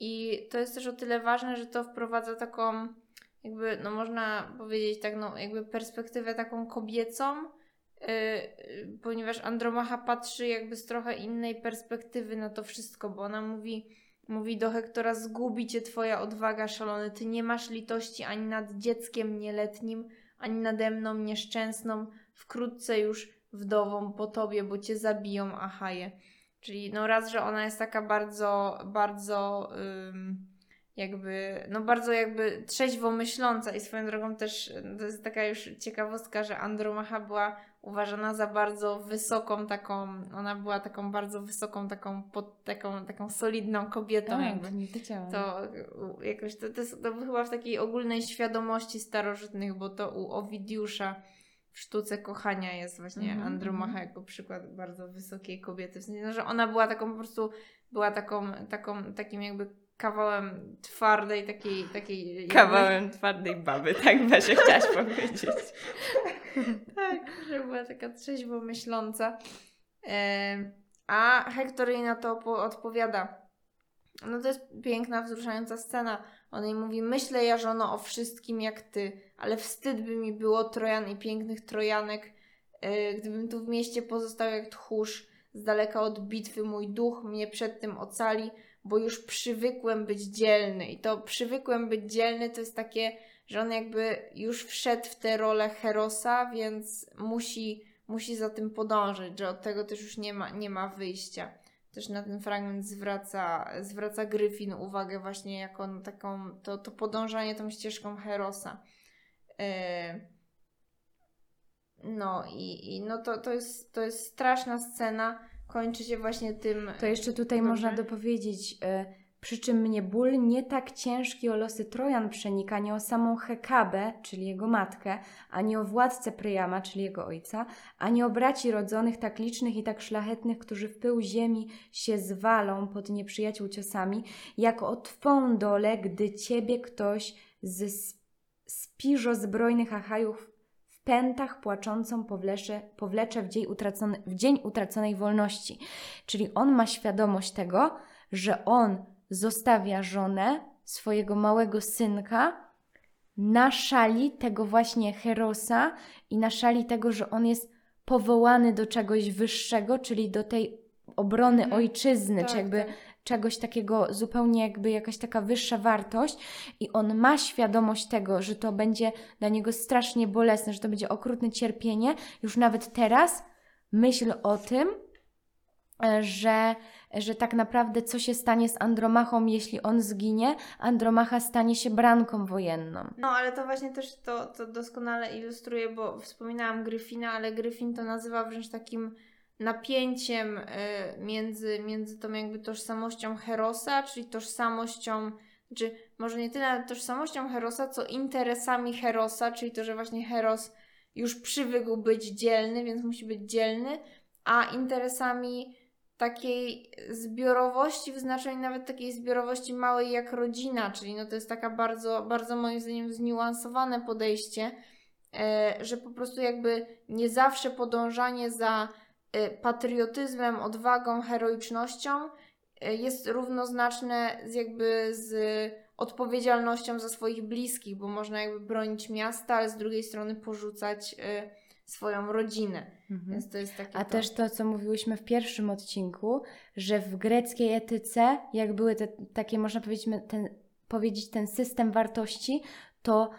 I to jest też o tyle ważne, że to wprowadza taką jakby, no można powiedzieć tak, no jakby perspektywę taką kobiecą, yy, ponieważ Andromacha patrzy jakby z trochę innej perspektywy na to wszystko, bo ona mówi, mówi do Hektora, zgubi cię twoja odwaga szalony, ty nie masz litości ani nad dzieckiem nieletnim, ani nade mną nieszczęsną, wkrótce już wdową po tobie, bo cię zabiją Achaje. Czyli no raz, że ona jest taka bardzo, bardzo ym, jakby, no bardzo jakby trzeźwo myśląca i swoją drogą też to jest taka już ciekawostka, że Andromacha była uważana za bardzo wysoką taką, ona była taką bardzo wysoką taką, pod, taką, taką solidną kobietą jakby. Tak, nie wiedziałam. To jakoś to, to, jest, to chyba w takiej ogólnej świadomości starożytnych, bo to u Owidiusza w sztuce kochania jest właśnie Mhm, Andromacha mhm. jako przykład bardzo wysokiej kobiety. W sensie, no, że ona była taką po prostu, była taką, taką takim jakby kawałem twardej takiej, takiej jakby- Kawałem twardej baby, tak Basia chciałaś powiedzieć. tak, że była taka trzeźwo myśląca. Em, a Hektor jej na to po- odpowiada. No to jest piękna, wzruszająca scena. On jej mówi, myślę ja żono o wszystkim jak ty, ale wstyd by mi było Trojan i pięknych Trojanek, e, gdybym tu w mieście pozostał jak tchórz, z daleka od bitwy mój duch mnie przed tym ocali, bo już przywykłem być dzielny. I to przywykłem być dzielny to jest takie, że on jakby już wszedł w tę rolę Herosa, więc musi, musi za tym podążyć, że od tego też już nie ma, nie ma wyjścia. Też na ten fragment zwraca, zwraca Gryfin uwagę właśnie jako taką, to, to podążanie tą ścieżką Herosa. E, No i, i no to, to, jest, to jest straszna scena. Kończy się właśnie tym. To jeszcze tutaj Dobrze. można dopowiedzieć, y, przy czym mnie ból nie tak ciężki o losy Trojan przenika, nie o samą Hekabę, czyli jego matkę, ani o władcę Pryjama, czyli jego ojca, ani o braci rodzonych tak licznych i tak szlachetnych, którzy w pył ziemi się zwalą pod nieprzyjaciół ciosami, jak o Twą dolę, gdy Ciebie ktoś z spiżo zbrojnych Achajów pętach płaczącą powlecze, powlecze w, dzień utracony, w dzień utraconej wolności. Czyli on ma świadomość tego, że on zostawia żonę, swojego małego synka, na szali tego właśnie Herosa i na szali tego, że on jest powołany do czegoś wyższego, czyli do tej obrony Mhm. ojczyzny, Tak, czy jakby tak. Czegoś takiego zupełnie jakby jakaś taka wyższa wartość i on ma świadomość tego, że to będzie dla niego strasznie bolesne, że to będzie okrutne cierpienie. Już nawet teraz myśl o tym, e, że, że tak naprawdę co się stanie z Andromachą, jeśli on zginie, Andromacha stanie się branką wojenną. No, ale to właśnie też to, to doskonale ilustruje, bo wspominałam Gryfina, ale Gryfin to nazywa wręcz takim napięciem y, między, między tą jakby tożsamością Herosa, czyli tożsamością, czy może nie tyle tożsamością Herosa, co interesami Herosa, czyli to, że właśnie Heros już przywykł być dzielny, więc musi być dzielny, a interesami takiej zbiorowości, w znaczeniu nawet takiej zbiorowości małej jak rodzina, czyli no to jest taka bardzo, bardzo moim zdaniem zniuansowane podejście, e, że po prostu jakby nie zawsze podążanie za patriotyzmem, odwagą, heroicznością y, jest równoznaczne z jakby z odpowiedzialnością za swoich bliskich, bo można jakby bronić miasta, ale z drugiej strony porzucać y, swoją rodzinę. Mhm. Więc to jest takie A to. też to, co mówiłyśmy w pierwszym odcinku, że w greckiej etyce, jak były te takie, można powiedzieć, ten, powiedzieć, ten system wartości, to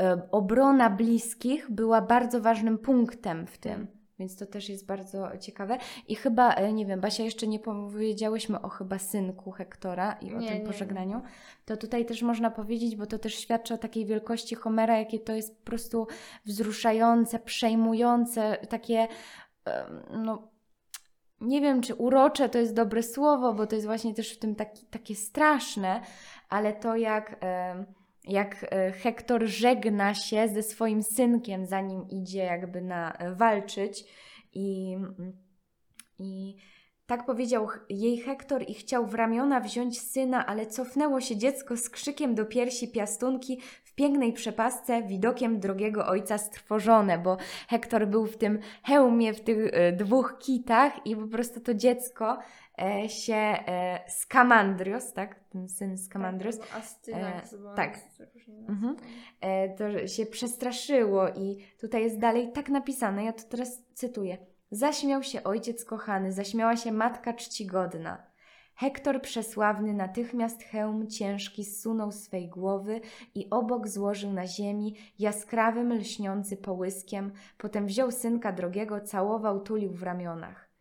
e, obrona bliskich była bardzo ważnym punktem w tym. Więc to też jest bardzo ciekawe. I chyba, e, nie wiem, Basia, jeszcze nie powiedziałyśmy o chyba synku Hektora i o Nie, tym nie. pożegnaniu. To tutaj też można powiedzieć, bo to też świadczy o takiej wielkości Homera, jakie to jest po prostu wzruszające, przejmujące, takie no, nie wiem, czy urocze to jest dobre słowo, bo to jest właśnie też w tym taki, takie straszne, ale to jak, jak e, Hektor żegna się ze swoim synkiem, zanim idzie jakby na e, walczyć. I, i tak powiedział jej Hektor i chciał w ramiona wziąć syna, ale cofnęło się dziecko z krzykiem do piersi piastunki w pięknej przepasce, widokiem drogiego ojca strwożone, bo Hektor był w tym hełmie, w tych e, dwóch kitach i po prostu to dziecko się e, Skamandrios, tak? Ten syn Skamandrios, Tak, Astynak, E, tak. Mhm. e, to się przestraszyło i tutaj jest dalej tak napisane, ja to teraz cytuję. Zaśmiał się ojciec kochany, zaśmiała się matka czcigodna. Hektor przesławny natychmiast hełm ciężki zsunął swej głowy i obok złożył na ziemi jaskrawym, lśniący połyskiem, potem wziął synka drogiego, całował, tulił w ramionach.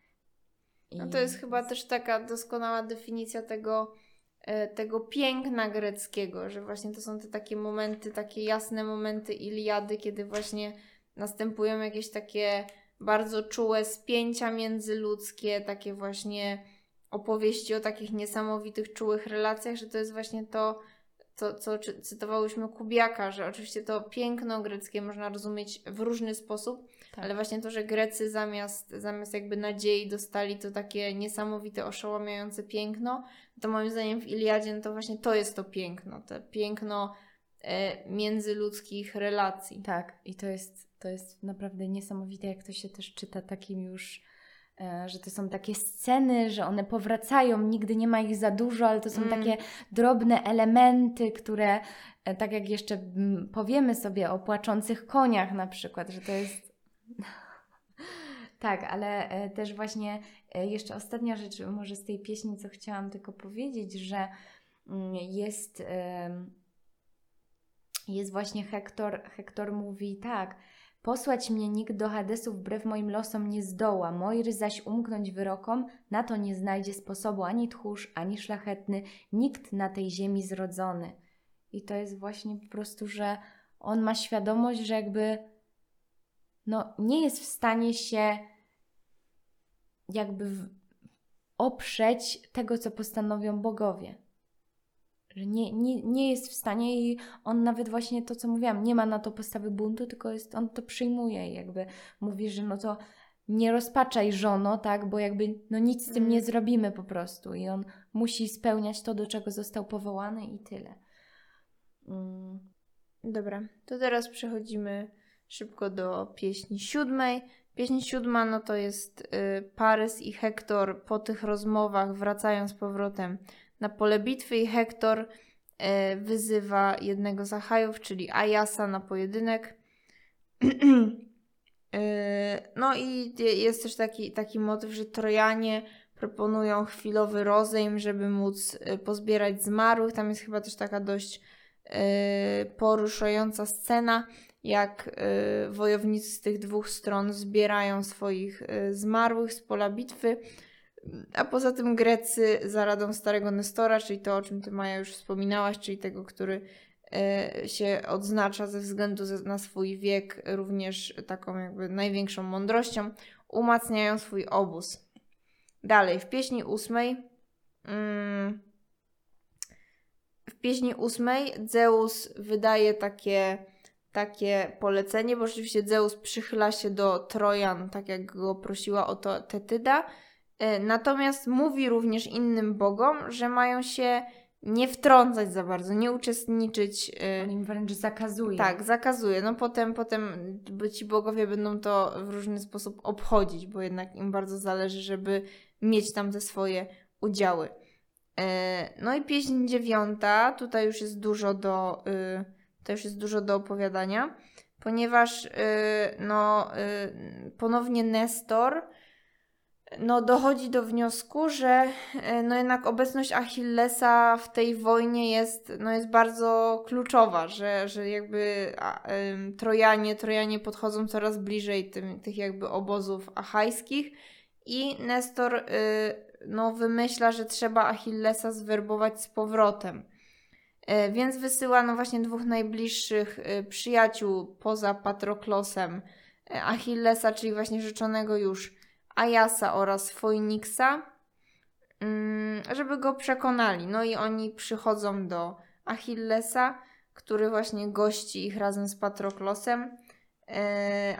No to jest chyba też taka doskonała definicja tego, e, tego piękna greckiego, że właśnie to są te takie momenty, takie jasne momenty Iliady, kiedy właśnie następują jakieś takie bardzo czułe spięcia międzyludzkie, takie właśnie opowieści o takich niesamowitych, czułych relacjach, że to jest właśnie to, to co cytowałyśmy Kubiaka, że oczywiście to piękno greckie można rozumieć w różny sposób, Tak. ale właśnie to, że Grecy zamiast, zamiast jakby nadziei dostali to takie niesamowite, oszałamiające piękno, to moim zdaniem w Iliadzie no to właśnie to jest to piękno, to piękno e, międzyludzkich relacji. Tak, i to jest, to jest naprawdę niesamowite, jak to się też czyta takim już, e, że to są takie sceny, że one powracają, nigdy nie ma ich za dużo, ale to są Mm. takie drobne elementy, które, e, tak jak jeszcze mm, powiemy sobie o płaczących koniach na przykład, że to jest. Tak, ale e, też właśnie e, jeszcze ostatnia rzecz, może z tej pieśni, co chciałam tylko powiedzieć, że mm, jest. jest właśnie Hektor, Hektor mówi tak, posłać mnie nikt do Hadesu wbrew moim losom nie zdoła, Mojry zaś umknąć wyrokom, na to nie znajdzie sposobu ani tchórz, ani szlachetny, nikt na tej ziemi zrodzony. I to jest właśnie po prostu, że on ma świadomość, że jakby no, nie jest w stanie się jakby oprzeć tego, co postanowią bogowie. Że nie, nie, nie jest w stanie i on nawet właśnie to, co mówiłam, nie ma na to postawy buntu, tylko jest, on to przyjmuje i jakby mówi, że no to nie rozpaczaj żono, tak, bo jakby no nic z tym nie Mm. zrobimy po prostu i on musi spełniać to, do czego został powołany i tyle. Mm. Dobra, to teraz przechodzimy szybko do pieśni siódmej. Pieśń siódma no to jest y, Parys i Hektor po tych rozmowach wracają z powrotem na pole bitwy i Hektor y, wyzywa jednego z Achajów, czyli Ajasa na pojedynek. Y, no i je- jest też taki, taki motyw, że Trojanie proponują chwilowy rozejm, żeby móc pozbierać zmarłych. Tam jest chyba też taka dość poruszająca scena, jak y, wojownicy z tych dwóch stron zbierają swoich y, zmarłych z pola bitwy. A poza tym Grecy za radą starego Nestora, czyli to, o czym ty Maja już wspominałaś, czyli tego, który y, się odznacza ze względu na swój wiek również taką jakby największą mądrością, umacniają swój obóz. Dalej, w pieśni ósmej mm, w pieśni ósmej Zeus wydaje takie, takie polecenie, bo rzeczywiście Zeus przychyla się do Trojan, tak jak go prosiła o to Tetyda. E, Natomiast mówi również innym bogom, że mają się nie wtrącać za bardzo, nie uczestniczyć. e, On im wręcz zakazuje. tak, zakazuje. No potem, potem ci bogowie będą to w różny sposób obchodzić, bo jednak im bardzo zależy, żeby mieć tam te swoje udziały. E, No i pieśń dziewiąta, tutaj już jest dużo do, y, to już jest dużo do opowiadania, ponieważ y, no, y, ponownie Nestor no, dochodzi do wniosku, że y, no, jednak obecność Achillesa w tej wojnie jest, no, jest bardzo kluczowa, że, że jakby Trojanie, Trojanie podchodzą coraz bliżej tym, tych jakby obozów achajskich i Nestor no, wymyśla, że trzeba Achillesa zwerbować z powrotem. E, Więc wysyła no właśnie dwóch najbliższych e, przyjaciół poza Patroklosem e, Achillesa, czyli właśnie rzeczonego już Ajasa oraz Foiniksa, mm, żeby go przekonali. No i oni przychodzą do Achillesa, który właśnie gości ich razem z Patroklosem.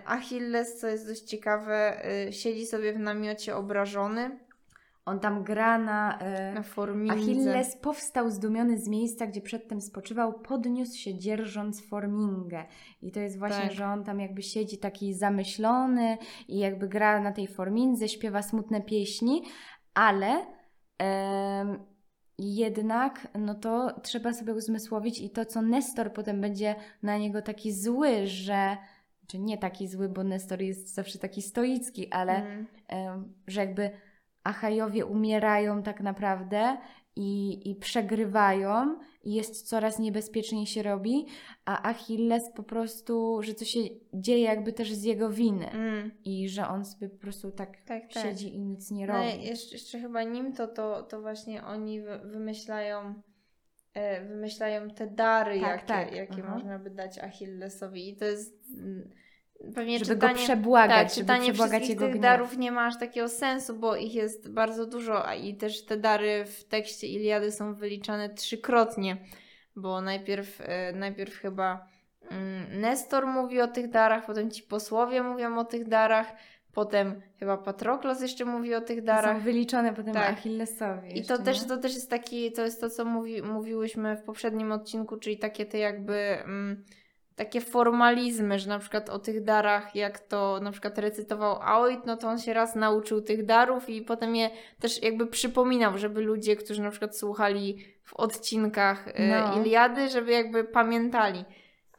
Achilles, co jest dość ciekawe, siedzi sobie w namiocie obrażony On tam gra na... e, na formidze. Achilles powstał zdumiony z miejsca, gdzie przedtem spoczywał, podniósł się dzierżąc formingę. I to jest właśnie, Tak. że on tam jakby siedzi taki zamyślony i jakby gra na tej formindze, śpiewa smutne pieśni, ale jednak no to trzeba sobie uzmysłowić i to, co Nestor potem będzie na niego taki zły, że czy nie taki zły, bo Nestor jest zawsze taki stoicki, ale Mm. że jakby Achajowie umierają tak naprawdę i, i przegrywają i jest coraz niebezpieczniej się robi, a Achilles po prostu, że to się dzieje jakby też z jego winy Mm. i że on sobie po prostu tak, Tak, tak. siedzi i nic nie No robi. i jeszcze, jeszcze chyba nim to, to, to właśnie oni wy, wymyślają e, wymyślają te dary, Tak, jakie, tak, jakie aha. można by dać Achillesowi i to jest mm, pewnie żeby czytanie, go przebłagać, tak, żeby czytanie przebłagać wszystkich jego tych gniew. darów nie ma aż takiego sensu, bo ich jest bardzo dużo, a i też te dary w tekście Iliady są wyliczane trzykrotnie, bo najpierw, e, najpierw chyba mm, Nestor mówi o tych darach, potem ci posłowie mówią o tych darach, potem chyba Patroklos jeszcze mówi o tych Są darach. wyliczone potem Tak. Achillesowi. I to też, to też jest taki, to jest to, co mówi, mówiłyśmy w poprzednim odcinku, czyli takie te jakby mm, takie formalizmy, że na przykład o tych darach, jak to na przykład recytował Aoit, no to on się raz nauczył tych darów i potem je też jakby przypominał, żeby ludzie, którzy na przykład słuchali w odcinkach e, No. Iliady, żeby jakby pamiętali.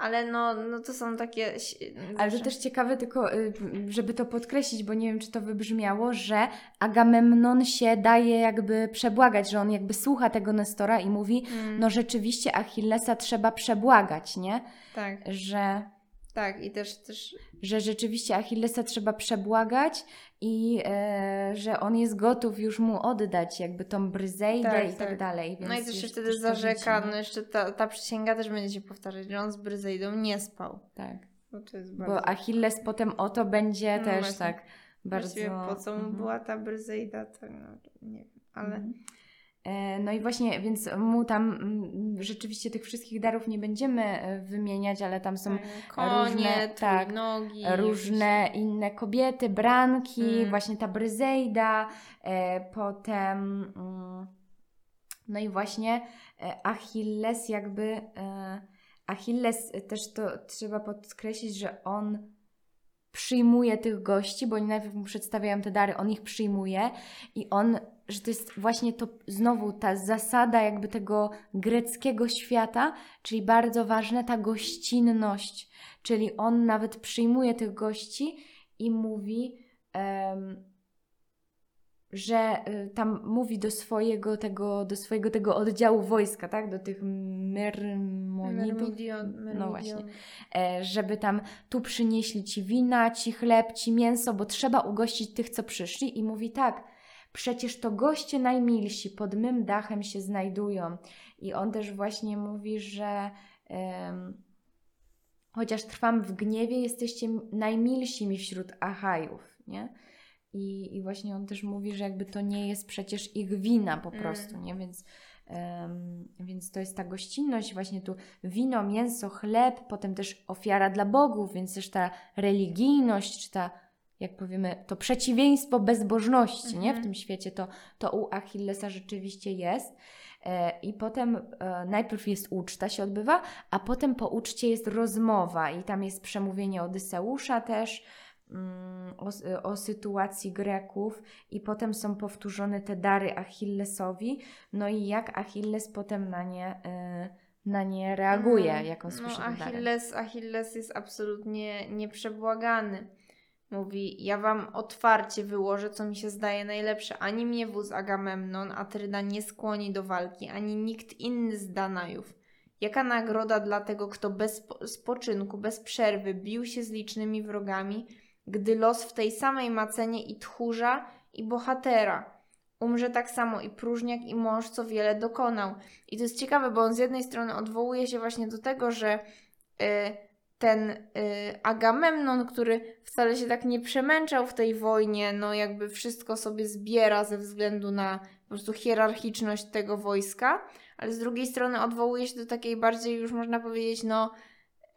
Ale no, no to są takie... ś- Ale to też ciekawe, tylko y, żeby to podkreślić, bo nie wiem, czy to wybrzmiało, że Agamemnon się daje jakby przebłagać, że on jakby słucha tego Nestora i mówi, Mm, no rzeczywiście Achillesa trzeba przebłagać, nie? tak, Że, tak i też, też że rzeczywiście Achillesa trzeba przebłagać i e, że on jest gotów już mu oddać jakby tą Bryzejdę Tak, i tak tak. dalej. No i też wtedy też zarzeka, no jeszcze ta, ta przysięga też będzie się powtarzać, że on z Bryzejdą nie spał. Tak, No to jest bo Achilles potem o to będzie No też właśnie. tak bardzo... Właściwie po co mu Mhm. była ta Bryzejda, to no, nie wiem, ale... Mhm. E, No i właśnie, więc mu tam mm, rzeczywiście tych wszystkich darów nie będziemy e, wymieniać, ale tam są Tak, Konie, różne- tak, trójnogi, różne inne kobiety, branki, Mm. właśnie ta Bryzejda, e, potem mm, no i właśnie Achilles jakby e, Achilles też to trzeba podkreślić, że on przyjmuje tych gości, bo oni najpierw mu przedstawiają te dary, on ich przyjmuje i on, że to jest właśnie to znowu ta zasada jakby tego greckiego świata, czyli bardzo ważna ta gościnność, czyli on nawet przyjmuje tych gości i mówi, em, że y, tam mówi do swojego tego, do swojego tego oddziału wojska, tak, do tych myrmonidów, no właśnie, e, żeby tam tu przynieśli ci wina, ci chleb, ci mięso, bo trzeba ugościć tych, co przyszli. I mówi tak, przecież to goście najmilsi pod mym dachem się znajdują. I on też właśnie mówi, że em, chociaż trwam w gniewie, jesteście najmilsi mi wśród Achajów, nie? I, I właśnie on też mówi, że jakby to nie jest przecież ich wina po Mm. prostu, nie? Więc, em, więc to jest ta gościnność, właśnie tu wino, mięso, chleb, potem też ofiara dla bogów, więc też ta religijność, czy ta, jak powiemy, to przeciwieństwo bezbożności, nie? W Mhm. tym świecie to, to u Achillesa rzeczywiście jest. E, I potem e, najpierw jest uczta, się odbywa, a potem po uczcie jest rozmowa i tam jest przemówienie Odyseusza też. mm, o, s- o sytuacji Greków i potem są powtórzone te dary Achillesowi, no i jak Achilles potem na nie, na nie reaguje, Mm, jak on słyszy no, te dary. Achilles, Achilles jest absolutnie nieprzebłagany. Mówi, ja wam otwarcie wyłożę, co mi się zdaje najlepsze. Ani mnie wóz Agamemnon, Atryda nie skłoni do walki, ani nikt inny z Danajów. Jaka nagroda dla tego, kto bez spo- spoczynku, bez przerwy bił się z licznymi wrogami, gdy los w tej samej macenie i tchórza, i bohatera. Umrze tak samo i próżniak, i mąż, co wiele dokonał. I to jest ciekawe, bo on z jednej strony odwołuje się właśnie do tego, że y, ten y, Agamemnon, który wcale się tak nie przemęczał w tej wojnie, no jakby wszystko sobie zbiera ze względu na po prostu hierarchiczność tego wojska, ale z drugiej strony odwołuje się do takiej bardziej już można powiedzieć, no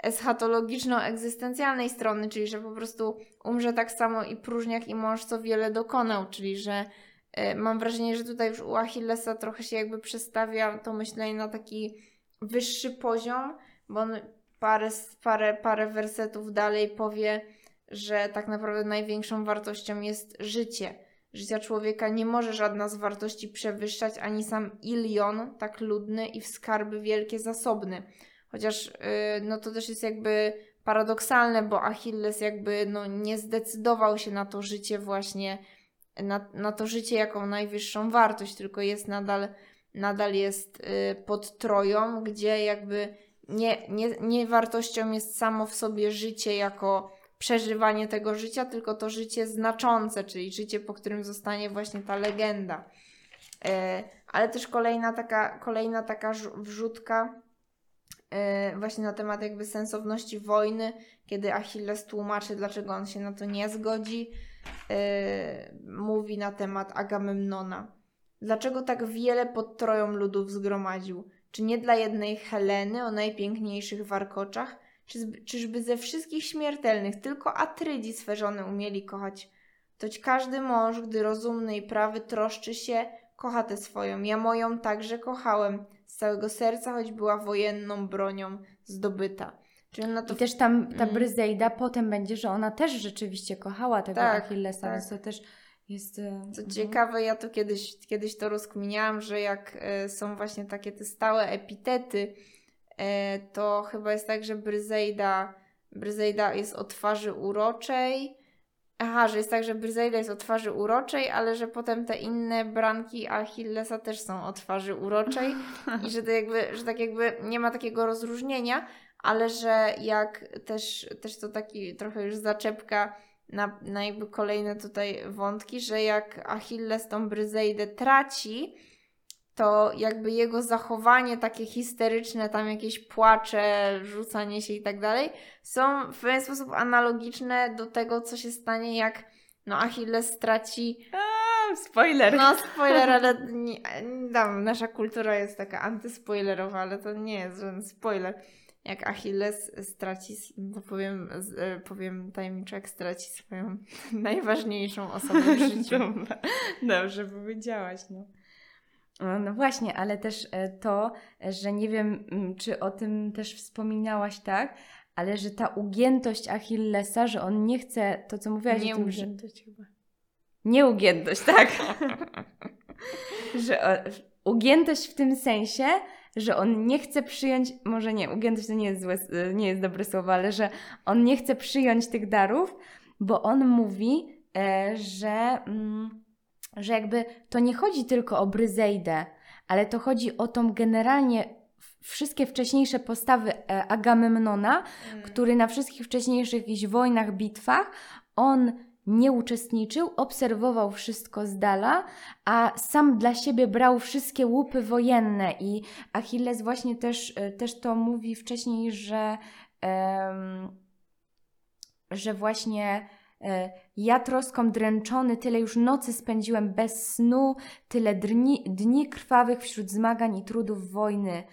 eschatologiczno-egzystencjalnej strony, czyli że po prostu umrze tak samo i próżniak i mąż, co wiele dokonał, czyli że y, mam wrażenie, że tutaj już u Achillesa trochę się jakby przestawia to myślenie na taki wyższy poziom, bo on parę, parę, parę wersetów dalej powie, że tak naprawdę największą wartością jest życie. Życia człowieka nie może żadna z wartości przewyższać, ani sam Ilion, tak ludny i w skarby wielkie zasobny. Chociaż yy, no to też jest jakby paradoksalne, bo Achilles jakby no, nie zdecydował się na to życie właśnie, na, na to życie jako najwyższą wartość, tylko jest nadal, nadal jest yy, pod Troją, gdzie jakby nie, nie, nie wartością jest samo w sobie życie jako przeżywanie tego życia, tylko to życie znaczące, czyli życie, po którym zostanie właśnie ta legenda. E, ale też kolejna taka, kolejna taka wrzutka e, właśnie na temat jakby sensowności wojny, kiedy Achilles tłumaczy, dlaczego on się na to nie zgodzi, e, mówi na temat Agamemnona. Dlaczego tak wiele pod Troją ludów zgromadził? Czy nie dla jednej Heleny o najpiękniejszych warkoczach? Czy, czyżby ze wszystkich śmiertelnych tylko Atrydzi swe żony umieli kochać? Toć każdy mąż, gdy rozumny i prawy troszczy się, kocha tę swoją. Ja moją także kochałem z całego serca, choć była wojenną bronią zdobyta. I też tam ta Mm. Bryzejda potem będzie, że ona też rzeczywiście kochała tego Tak, Achillesa, tak. więc to też jest... e, Co mhm. ciekawe, ja to kiedyś, kiedyś to rozkminiałam, że jak e, są właśnie takie te stałe epitety, e, to chyba jest tak, że Bryzejda, Bryzejda jest o twarzy uroczej. Aha, że jest tak, że Bryzejda jest o twarzy uroczej, ale że potem te inne branki Achillesa też są o twarzy uroczej i że to jakby, że tak jakby nie ma takiego rozróżnienia, ale że jak też, też to taki trochę już zaczepka na, na jakby kolejne tutaj wątki, że jak Achilles tą Bryzejdę traci, to jakby jego zachowanie takie histeryczne, tam jakieś płacze, rzucanie się i tak dalej, są w pewien sposób analogiczne do tego, co się stanie, jak no Achilles straci A, spoiler. no, spoiler, ale nie, tam, nasza kultura jest taka antyspoilerowa, ale to nie jest żaden spoiler. Jak Achilles straci, to powiem, e, powiem tajemniczo, jak straci swoją najważniejszą osobę w życiu. Dobra. Dobrze powiedziałaś, no. No, no właśnie, ale też e, to, że nie wiem, mm, czy o tym też wspominałaś, tak? Ale że ta ugiętość Achillesa, że on nie chce, to co mówiłaś Nie ugiętość chyba. Nieugiętość, tak. że o, ugiętość w tym sensie, że on nie chce przyjąć, może nie, ugiętość to nie jest, złe, nie jest dobre słowo, ale że on nie chce przyjąć tych darów, bo on mówi, e, że, mm, że jakby to nie chodzi tylko o Bryzejdę, ale to chodzi o tą generalnie wszystkie wcześniejsze postawy e, Agamemnona, który na wszystkich wcześniejszych jakichś wojnach, bitwach, on nie uczestniczył, obserwował wszystko z dala, a sam dla siebie brał wszystkie łupy wojenne i Achilles właśnie też, e, też to mówi wcześniej, że, em, że właśnie e, ja troską dręczony, tyle już nocy spędziłem bez snu, tyle dni, dni krwawych wśród zmagań i trudów wojny.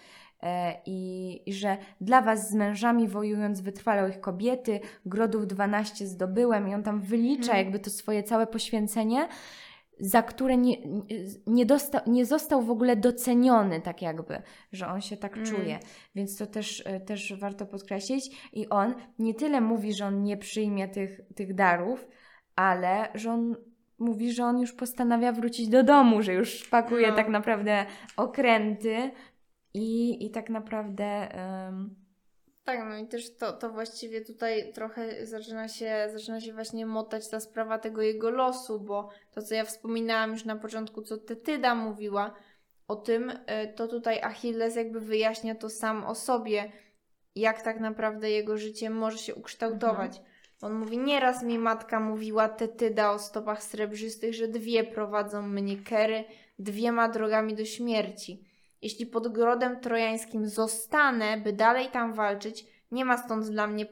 E, I, I że dla was z mężami wojując wytrwalą ich kobiety, grodów 12 zdobyłem i on tam wylicza Mhm. jakby to swoje całe poświęcenie za które nie, nie, dostał, nie został w ogóle doceniony, tak jakby, że on się tak Mm. czuje. Więc to też, e, też warto podkreślić. I on nie tyle mówi, że on nie przyjmie tych, tych darów, ale że on mówi, że on już postanawia wrócić do domu, że już pakuje No. tak naprawdę okręty i, i tak naprawdę. em, Tak, no i też to, to właściwie tutaj trochę zaczyna się, zaczyna się właśnie motać ta sprawa tego jego losu, bo to, co ja wspominałam już na początku, co Tetyda mówiła o tym, e, to tutaj Achilles jakby wyjaśnia to sam o sobie, jak tak naprawdę jego życie może się ukształtować. On mówi, nieraz mi matka mówiła Tetyda o stopach srebrzystych, że dwie prowadzą mnie kery dwiema drogami do śmierci. Jeśli pod grodem trojańskim zostanę, by dalej tam walczyć, nie ma stąd dla mnie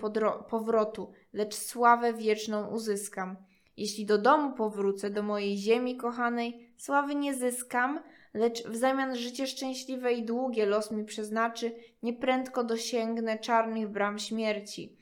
powrotu, lecz sławę wieczną uzyskam. Jeśli do domu powrócę, do mojej ziemi kochanej, sławy nie zyskam, lecz w zamian życie szczęśliwe i długie los mi przeznaczy, nieprędko dosięgnę czarnych bram śmierci.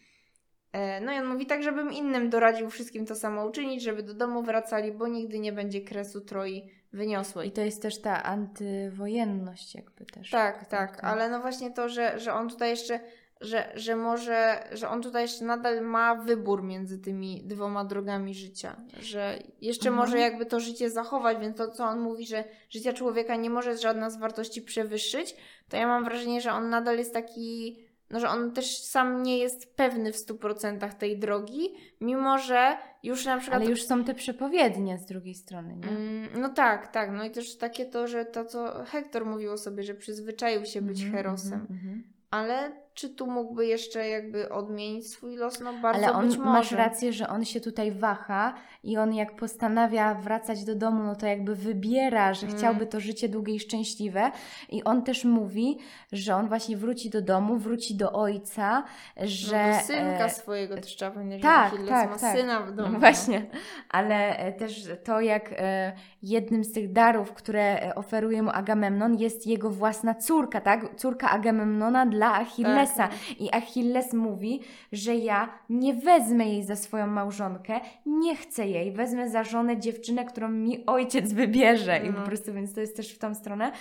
E, No i on mówi tak, żebym innym doradził wszystkim to samo uczynić, żeby do domu wracali, bo nigdy nie będzie kresu Troi wyniosłej. I to jest też ta antywojenność, jakby też. Tak, tak, ale no właśnie to, że, że on tutaj jeszcze, że, że może, że on tutaj jeszcze nadal ma wybór między tymi dwoma drogami życia, że jeszcze Mhm. może jakby to życie zachować, więc to, co on mówi, że życia człowieka nie może żadna z wartości przewyższyć, to ja mam wrażenie, że on nadal jest taki, no że on też sam nie jest pewny w 100% tej drogi, mimo że już na przykład... Ale już są te przepowiednie z drugiej strony, nie? Mm, No tak, tak. No i też takie to, że to, co Hektor mówił o sobie, że przyzwyczaił się być Mhm, herosem. mhm, mhm. Ale czy tu mógłby jeszcze jakby odmienić swój los? No bardzo Ale on, masz rację, że on się tutaj waha i on jak postanawia wracać do domu, no to jakby wybiera, że Mm. chciałby to życie długie i szczęśliwe. I on też mówi, że on właśnie wróci do domu, wróci do ojca, że... No do synka e, swojego też trzeba powiedzieć, tak, że tak, ma tak. syna w domu. No właśnie, ale e, też to, jak e, jednym z tych darów, które e, oferuje mu Agamemnon, jest jego własna córka, tak? Córka Agamemnona dla Achillesa. Tak, I Achilles mówi, że ja nie wezmę jej za swoją małżonkę, nie chcę jej, wezmę za żonę dziewczynę, którą mi ojciec wybierze. I No. po prostu, więc to jest też w tą stronę.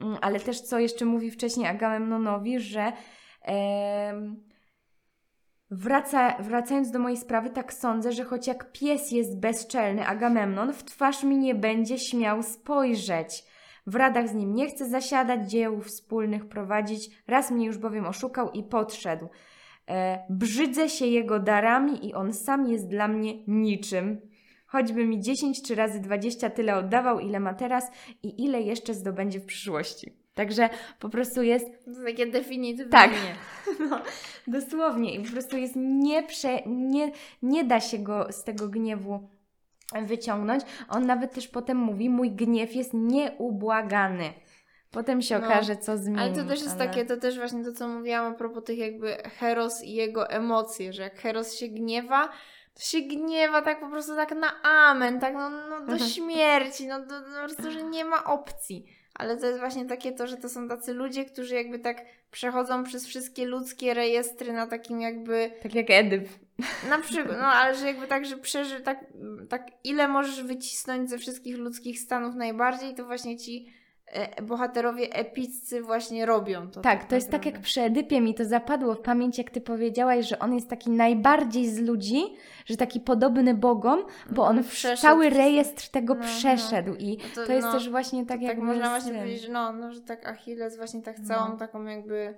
Mm, Ale też co jeszcze mówi wcześniej Agamemnonowi, że. em, Wraca, wracając do mojej sprawy, tak sądzę, że choć jak pies jest bezczelny, Agamemnon w twarz mi nie będzie śmiał spojrzeć. W radach z nim nie chcę zasiadać, dzieł wspólnych prowadzić, raz mnie już bowiem oszukał i podszedł. E, brzydzę się jego darami i on sam jest dla mnie niczym. Choćby mi 10 czy razy 20 tyle oddawał, ile ma teraz i ile jeszcze zdobędzie w przyszłości. Także po prostu jest To takie definitywnie. Tak. no, dosłownie. I po prostu jest nieprze... Nie, nie da się go z tego gniewu wyciągnąć. On nawet też potem mówi, mój gniew jest nieubłagany. Potem się No. okaże, co zmieni. Ale to też jest ale- takie, to też właśnie to, co mówiłam a propos tych jakby Heros i jego emocje, że jak Heros się gniewa, to się gniewa tak po prostu tak na amen, tak no, no do śmierci, no, do, no po prostu, że nie ma opcji. Ale to jest właśnie takie to, że to są tacy ludzie, którzy jakby tak przechodzą przez wszystkie ludzkie rejestry na takim jakby Tak jak Edyp. na przykład, no ale że jakby tak, że przeży, tak, tak ile możesz wycisnąć ze wszystkich ludzkich stanów najbardziej, to właśnie ci bohaterowie epiccy właśnie robią to. Tak, to jest tak jak przy Edypie mi to zapadło w pamięć, jak ty powiedziałaś, że on jest taki najbardziej z ludzi, że taki podobny Bogom, bo on w Przeszedł cały rejestr tego No, no. przeszedł i No to jest no, też właśnie tak tak jak można właśnie powiedzieć, że no, no, że tak Achilles właśnie tak całą No. taką jakby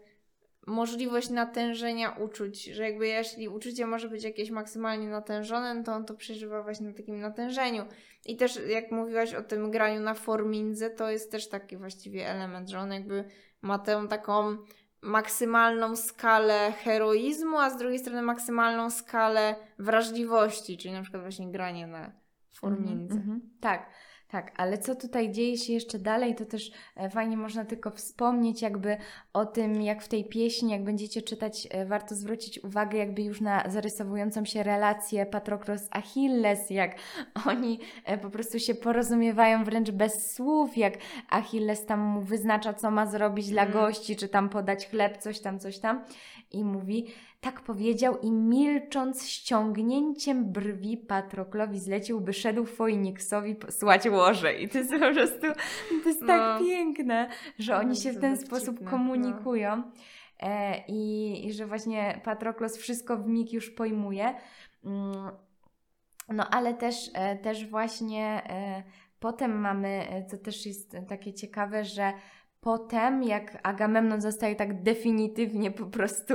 możliwość natężenia uczuć, że jakby jeśli uczucie może być jakieś maksymalnie natężone, no to on to przeżywa właśnie na takim natężeniu. I też jak mówiłaś o tym graniu na formindze, to jest też taki właściwie element, że on jakby ma tę taką maksymalną skalę heroizmu, a z drugiej strony maksymalną skalę wrażliwości, czyli na przykład właśnie granie na formindze. Mhm, mhm. Tak, tak, ale co tutaj dzieje się jeszcze dalej, to też e, fajnie można tylko wspomnieć jakby o tym, jak w tej pieśni, jak będziecie czytać, e, warto zwrócić uwagę jakby już na zarysowującą się relację Patroklos-Achilles, jak oni e, po prostu się porozumiewają wręcz bez słów, jak Achilles tam mu wyznacza, co ma zrobić dla Mm. gości, czy tam podać chleb, coś tam, coś tam i mówi, tak powiedział i milcząc ściągnięciem brwi Patroklowi zlecił, by szedł Foiniksowi posłać łoże. I to jest po prostu, to jest tak No. piękne, że oni się w ten sposób no. komunikują. E, i, I że właśnie Patroklos wszystko w mig już pojmuje. Mm, No ale też, e, też właśnie e, potem mamy, e, co też jest takie ciekawe, że potem jak Agamemnon zostaje tak definitywnie po prostu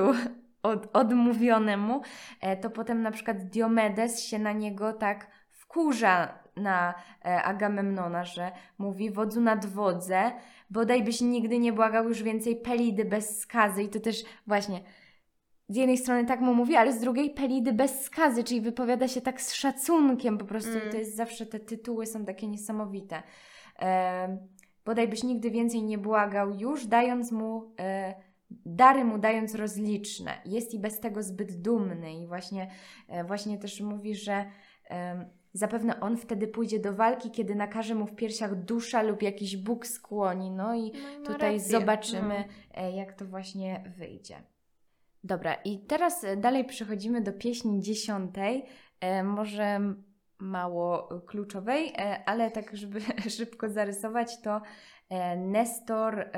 od, odmówiony mu, e, to potem na przykład Diomedes się na niego tak wkurza na e, Agamemnona, że mówi wodzu nad wodze, bodaj byś nigdy nie błagał już więcej Pelidy bez skazy i to też właśnie z jednej strony tak mu mówi, ale z drugiej Pelidy bez skazy, czyli wypowiada się tak z szacunkiem po prostu. Mm. To jest zawsze, te tytuły są takie niesamowite. E, bodaj byś nigdy więcej nie błagał już, dając mu, e, dary mu dając rozliczne. Jest i bez tego zbyt dumny i właśnie, e, właśnie też mówi, że zapewne on wtedy pójdzie do walki, kiedy nakaże mu w piersiach dusza lub jakiś Bóg skłoni. No i No tutaj rację. zobaczymy, No. e, jak to właśnie wyjdzie. Dobra, i teraz e, dalej przechodzimy do pieśni dziesiątej, może mało kluczowej, ale tak, żeby szybko zarysować, to Nestor,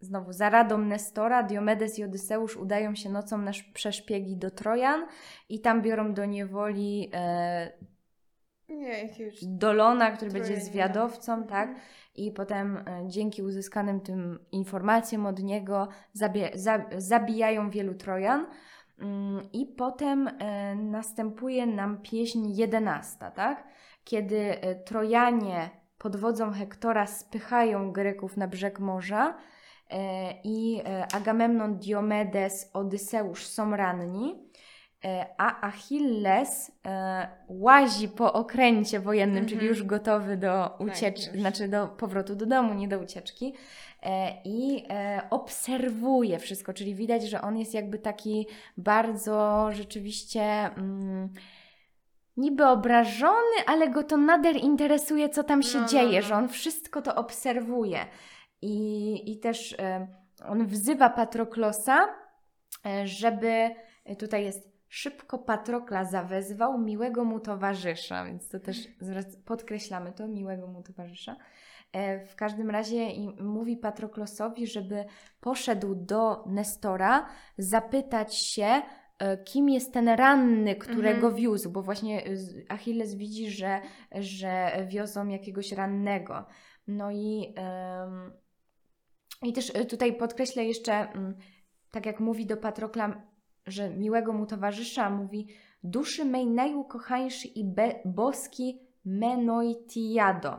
znowu za radą Nestora, Diomedes i Odyseusz udają się nocą na sz- przeszpiegi do Trojan i tam biorą do niewoli e, Nie, jakiegoś... Dolona, który będzie zwiadowcą, tak? Mhm. I potem e, dzięki uzyskanym tym informacjom od niego za, zabijają wielu Trojan. Mm, I potem e, następuje nam pieśń jedenasta, tak? Kiedy e, Trojanie pod wodzą Hektora spychają Greków na brzeg morza i e, Agamemnon, Diomedes, Odyseusz są ranni, e, a Achilles e, łazi po okręcie wojennym, Mhm. czyli już gotowy do ucieczki, już. znaczy do powrotu do domu, nie do ucieczki. E, I e, obserwuje wszystko, czyli widać, że on jest jakby taki bardzo rzeczywiście mm, niby obrażony, ale go to nader interesuje, co tam się No, no, dzieje, no. że on wszystko to obserwuje. I, i też e, on wzywa Patroklosa, e, żeby e, tutaj jest szybko Patrokla zawezwał miłego mu towarzysza, więc to też podkreślamy to, miłego mu towarzysza. W każdym razie mówi Patroklosowi, żeby poszedł do Nestora, zapytać się, kim jest ten ranny, którego Mhm. wiózł, bo właśnie Achilles widzi, że, że wiozą jakiegoś rannego. No i, em, i też e, tutaj podkreślę jeszcze, mm, tak jak mówi do Patrokla, że miłego mu towarzysza, mówi duszy mej najukochańszy i be, boski Menoitiado.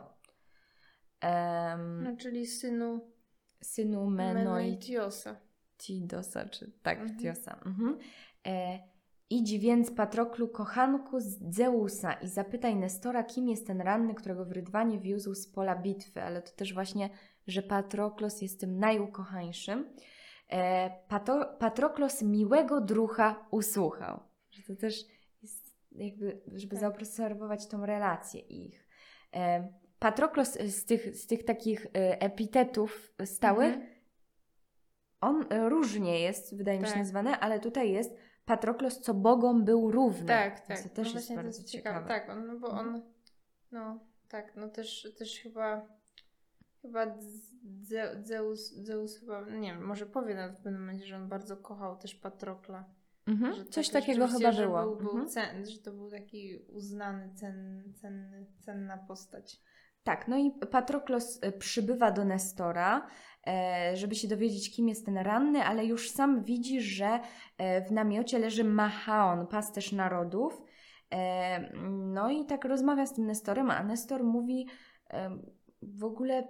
Em, No, czyli synu synu. Menoitiosa. Tidosa, czy tak, Mhm. Tiosa. Mhm. E, idź więc, Patroklu, kochanku z Zeusa i zapytaj Nestora, kim jest ten ranny, którego w Rydwanie wiózł z pola bitwy. Ale to też właśnie, że Patroklos jest tym najukochańszym. E, Pato, Patroklos miłego drucha usłuchał. Że to też jest jakby, żeby Tak. zaobserwować tą relację ich. E, Patroklos z tych, z tych takich e, epitetów stałych Mhm. on różnie jest, wydaje mi się, Tak. nazwany, ale tutaj jest Patroklos, co bogom był równy. Tak, tak. To też no jest bardzo to jest ciekawe. Tak, on, no bo Mhm. on, no tak, no też, też chyba, chyba Ze- Zeus, Zeus chyba, nie wiem, może powie nawet w pewnym momencie, że on bardzo kochał też Patrokla. Mhm. Że Coś tak takiego chyba że było. Był, był Mhm. cen, że to był taki uznany, cen, cenny, cenna postać. Tak, no i Patroklos e, przybywa do Nestora, e, żeby się dowiedzieć, kim jest ten ranny, ale już sam widzi, że e, w namiocie leży Machaon, pasterz narodów. No i tak rozmawia z tym Nestorem, a Nestor mówi w ogóle,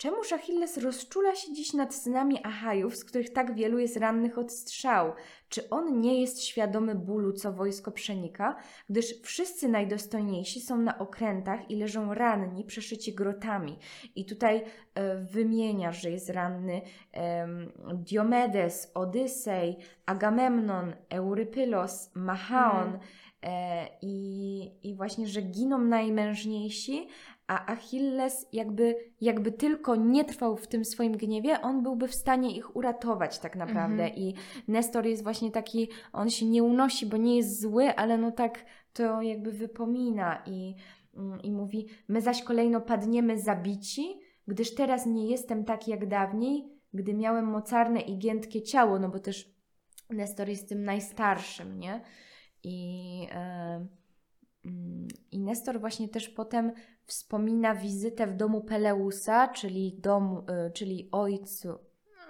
czemuż Achilles rozczula się dziś nad synami Achajów, z których tak wielu jest rannych od strzał? Czy on nie jest świadomy bólu, co wojsko przenika? gdyż wszyscy najdostojniejsi są na okrętach i leżą ranni, przeszyci grotami. I tutaj e, wymienia, że jest ranny em, Diomedes, Odysej, Agamemnon, Eurypylos, Machaon Mhm. e, i, i właśnie, że giną najmężniejsi, a Achilles jakby, jakby tylko nie trwał w tym swoim gniewie, on byłby w stanie ich uratować tak naprawdę. Mhm. I Nestor jest właśnie taki, on się nie unosi, bo nie jest zły, ale no tak to jakby wypomina i, mm, i mówi, my zaś kolejno padniemy zabici, gdyż teraz nie jestem tak jak dawniej, gdy miałem mocarne i giętkie ciało, no bo też Nestor jest tym najstarszym, nie? I, mm, I Nestor właśnie też potem wspomina wizytę w domu Peleusa, czyli, domu, e, czyli ojcu,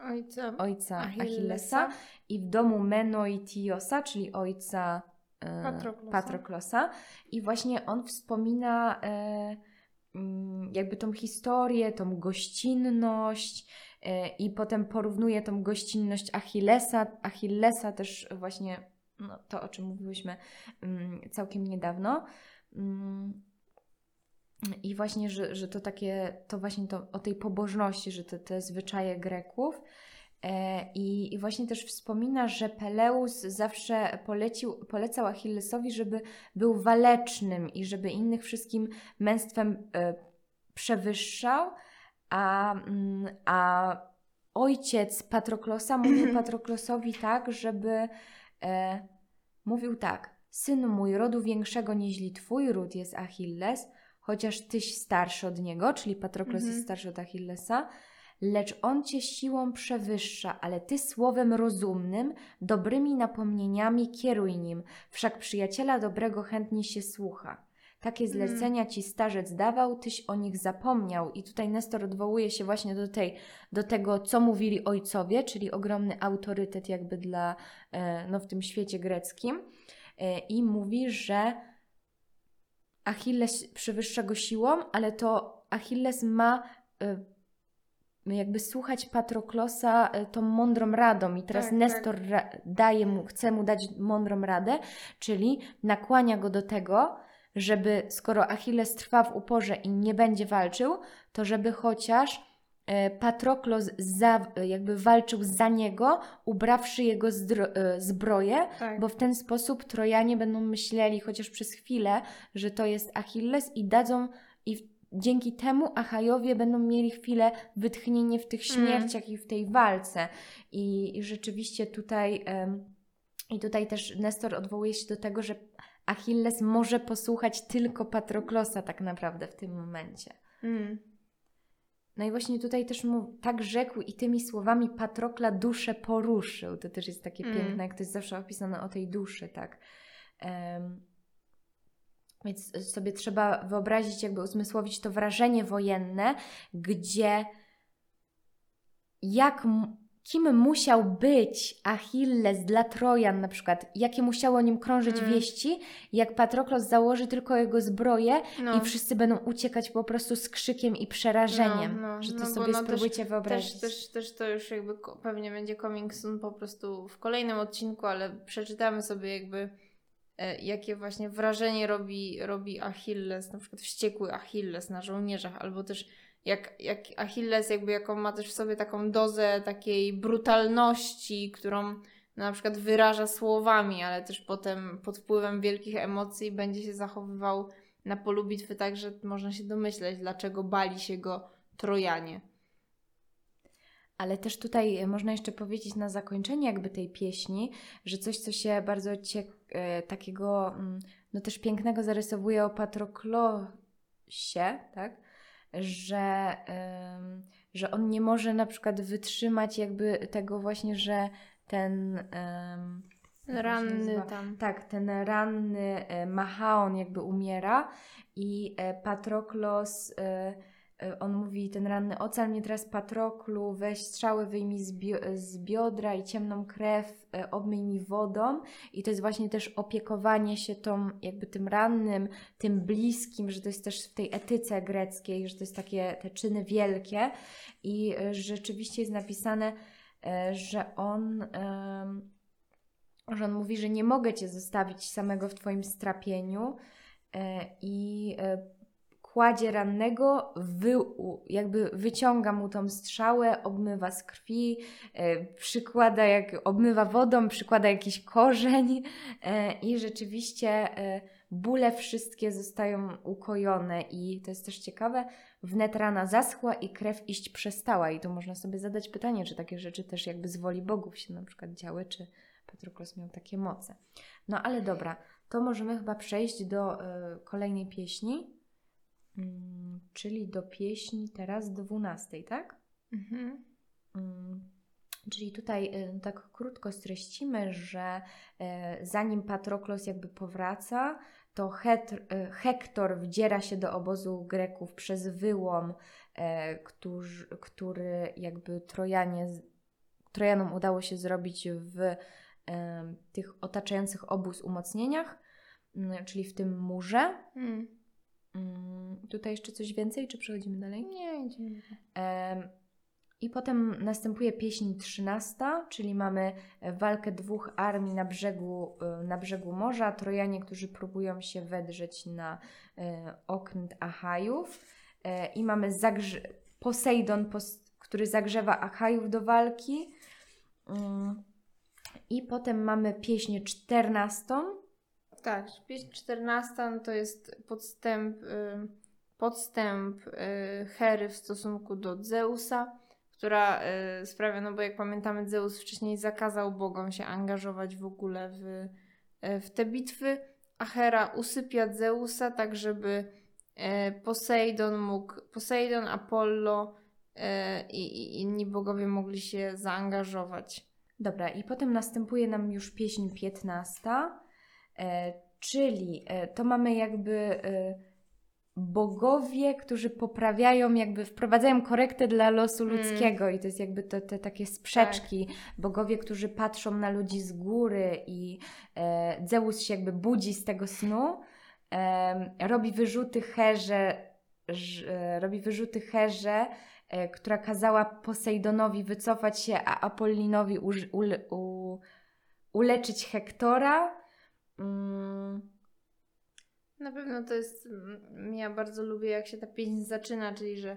Ojca. ojca Achillesa. Achillesa. i w domu Menoitiosa, czyli ojca e, Patroklosa. Patroklosa. I właśnie on wspomina e, mm, jakby tą historię, tą gościnność e, i potem porównuje tą gościnność Achillesa, Achillesa też właśnie no, to, o czym mówiłyśmy mm, całkiem niedawno. Mm, I właśnie, że, że to takie, to właśnie to o tej pobożności, że te, te zwyczaje Greków. E, I, I właśnie też wspomina, że Peleus zawsze polecił, polecał Achillesowi, żeby był walecznym i żeby innych wszystkim męstwem e, przewyższał, a, mm, a ojciec Patroklosa mówił Patroklosowi tak, żeby e, mówił tak, synu mój, rodu większego niźli twój ród jest Achilles, chociaż tyś starszy od niego, czyli Patroklos Mhm. jest starszy od Achillesa, lecz on cię siłą przewyższa, ale ty słowem rozumnym, dobrymi napomnieniami kieruj nim, wszak przyjaciela dobrego chętnie się słucha. Takie Mm. zlecenia ci starzec dawał, tyś o nich zapomniał. I tutaj Nestor odwołuje się właśnie do, tej, do tego, co mówili ojcowie, czyli ogromny autorytet jakby dla, e, no w tym świecie greckim. E, I mówi, że Achilles przewyższa go siłą, ale to Achilles ma e, jakby słuchać Patroklosa tą mądrą radą i teraz Tak, Nestor ra- daje mu, chce mu dać mądrą radę, czyli nakłania go do tego, żeby skoro Achilles trwa w uporze i nie będzie walczył, to żeby chociaż e, Patroklos za, jakby walczył za niego, ubrawszy jego zdro- e, zbroję, Tak. bo w ten sposób Trojanie będą myśleli chociaż przez chwilę, że to jest Achilles i dadzą i dzięki temu Achajowie będą mieli chwilę wytchnienie w tych Mm. śmierciach i w tej walce. I, i rzeczywiście tutaj i tutaj też Nestor odwołuje się do tego, że Achilles może posłuchać tylko Patroklosa tak naprawdę w tym momencie. Mm. No i właśnie tutaj też mu tak rzekł i tymi słowami Patrokla duszę poruszył. To też jest takie Mm. piękne, jak to jest zawsze opisane o tej duszy, tak. Em, więc sobie trzeba wyobrazić, jakby uzmysłowić to wrażenie wojenne, gdzie jak, kim musiał być Achilles dla Trojan na przykład, jakie musiało o nim krążyć Mm. wieści, jak Patroklos założy tylko jego zbroję No. i wszyscy będą uciekać po prostu z krzykiem i przerażeniem. No, no, że to no sobie no też- spróbujcie wyobrazić. Też, też, też to już jakby pewnie będzie coming soon po prostu w kolejnym odcinku, ale przeczytamy sobie jakby e, jakie właśnie wrażenie robi, robi Achilles, na przykład wściekły Achilles na żołnierzach, albo też jak, jak Achilles jakby jaką ma też w sobie taką dozę takiej brutalności, którą na przykład wyraża słowami, ale też potem pod wpływem wielkich emocji będzie się zachowywał na polu bitwy tak, że można się domyśleć, dlaczego bali się go Trojanie. Ale też tutaj e, można jeszcze powiedzieć na zakończenie jakby tej pieśni, że coś, co się bardzo cie- e, takiego, mm, no też pięknego zarysowuje o Patroklosie, tak? Że, że on nie może na przykład wytrzymać jakby tego właśnie, że ten... Ranny tam. Tak, ten ranny e, Machaon jakby umiera i e, Patroklos, e, on mówi, ten ranny ocal mnie teraz Patroklu, weź strzały, wyjmij z, bio- z biodra i ciemną krew, e, obmyj mi wodą. I to jest właśnie też opiekowanie się tą, jakby tym rannym, tym bliskim, że to jest też w tej etyce greckiej, że to jest takie te czyny wielkie. I e, rzeczywiście jest napisane, e, że on... że on mówi, że nie mogę cię zostawić samego w twoim strapieniu. E, i e, kładzie rannego, wy, jakby wyciąga mu tą strzałę, obmywa z krwi, e, przykłada jak obmywa wodą, przykłada jakiś korzeń e, i rzeczywiście e, bóle wszystkie zostają ukojone. I to jest też ciekawe, wnet rana zaschła i krew iść przestała. I tu można sobie zadać pytanie, czy takie rzeczy też jakby z woli bogów się na przykład działy, czy Patroklos miał takie moce. No ale dobra, to możemy chyba przejść do y, kolejnej pieśni, mm, czyli do pieśni teraz dwunastej, tak? Mhm. Mm, Czyli tutaj y, tak krótko streścimy, że y, zanim Patroklos jakby powraca, to y, Hektor wdziera się do obozu Greków przez wyłom, który jakby Trojanie, Trojanom udało się zrobić w tych otaczających obóz umocnieniach, czyli w tym murze. Mm. Mm, Tutaj jeszcze coś więcej, czy przechodzimy dalej? Nie, idziemy. Em, I potem następuje pieśń trzynasta, czyli mamy e, walkę dwóch armii na brzegu, e, na brzegu morza. Trojanie, którzy próbują się wedrzeć na e, okręt Achajów. E, I mamy zagrze- Posejdon, pos- który zagrzewa Achajów do walki. Mm. I potem mamy pieśń czternastą. Tak, pieśń 14 no to jest podstęp, y, podstęp y, Hery w stosunku do Zeusa, która y, sprawia, no bo jak pamiętamy, Zeus wcześniej zakazał bogom się angażować w ogóle w, w te bitwy, a Hera usypia Zeusa tak, żeby Posejdon mógł, Posejdon, Apollo i, i inni bogowie mogli się zaangażować. Dobra, i potem następuje nam już pieśń 15, e, czyli e, to mamy jakby e, bogowie, którzy poprawiają, jakby wprowadzają korektę dla losu Mm. ludzkiego i to jest jakby to, te takie sprzeczki. Bogowie, którzy patrzą na ludzi z góry i e, Zeus się jakby budzi z tego snu, em, robi wyrzuty Herze, e, robi wyrzuty Herze, e, która kazała Posejdonowi wycofać się, a Apollinowi uż, ule, u, uleczyć Hektora. Mm, Na pewno to jest. mm, Ja bardzo lubię, jak się ta pieśń zaczyna, czyli że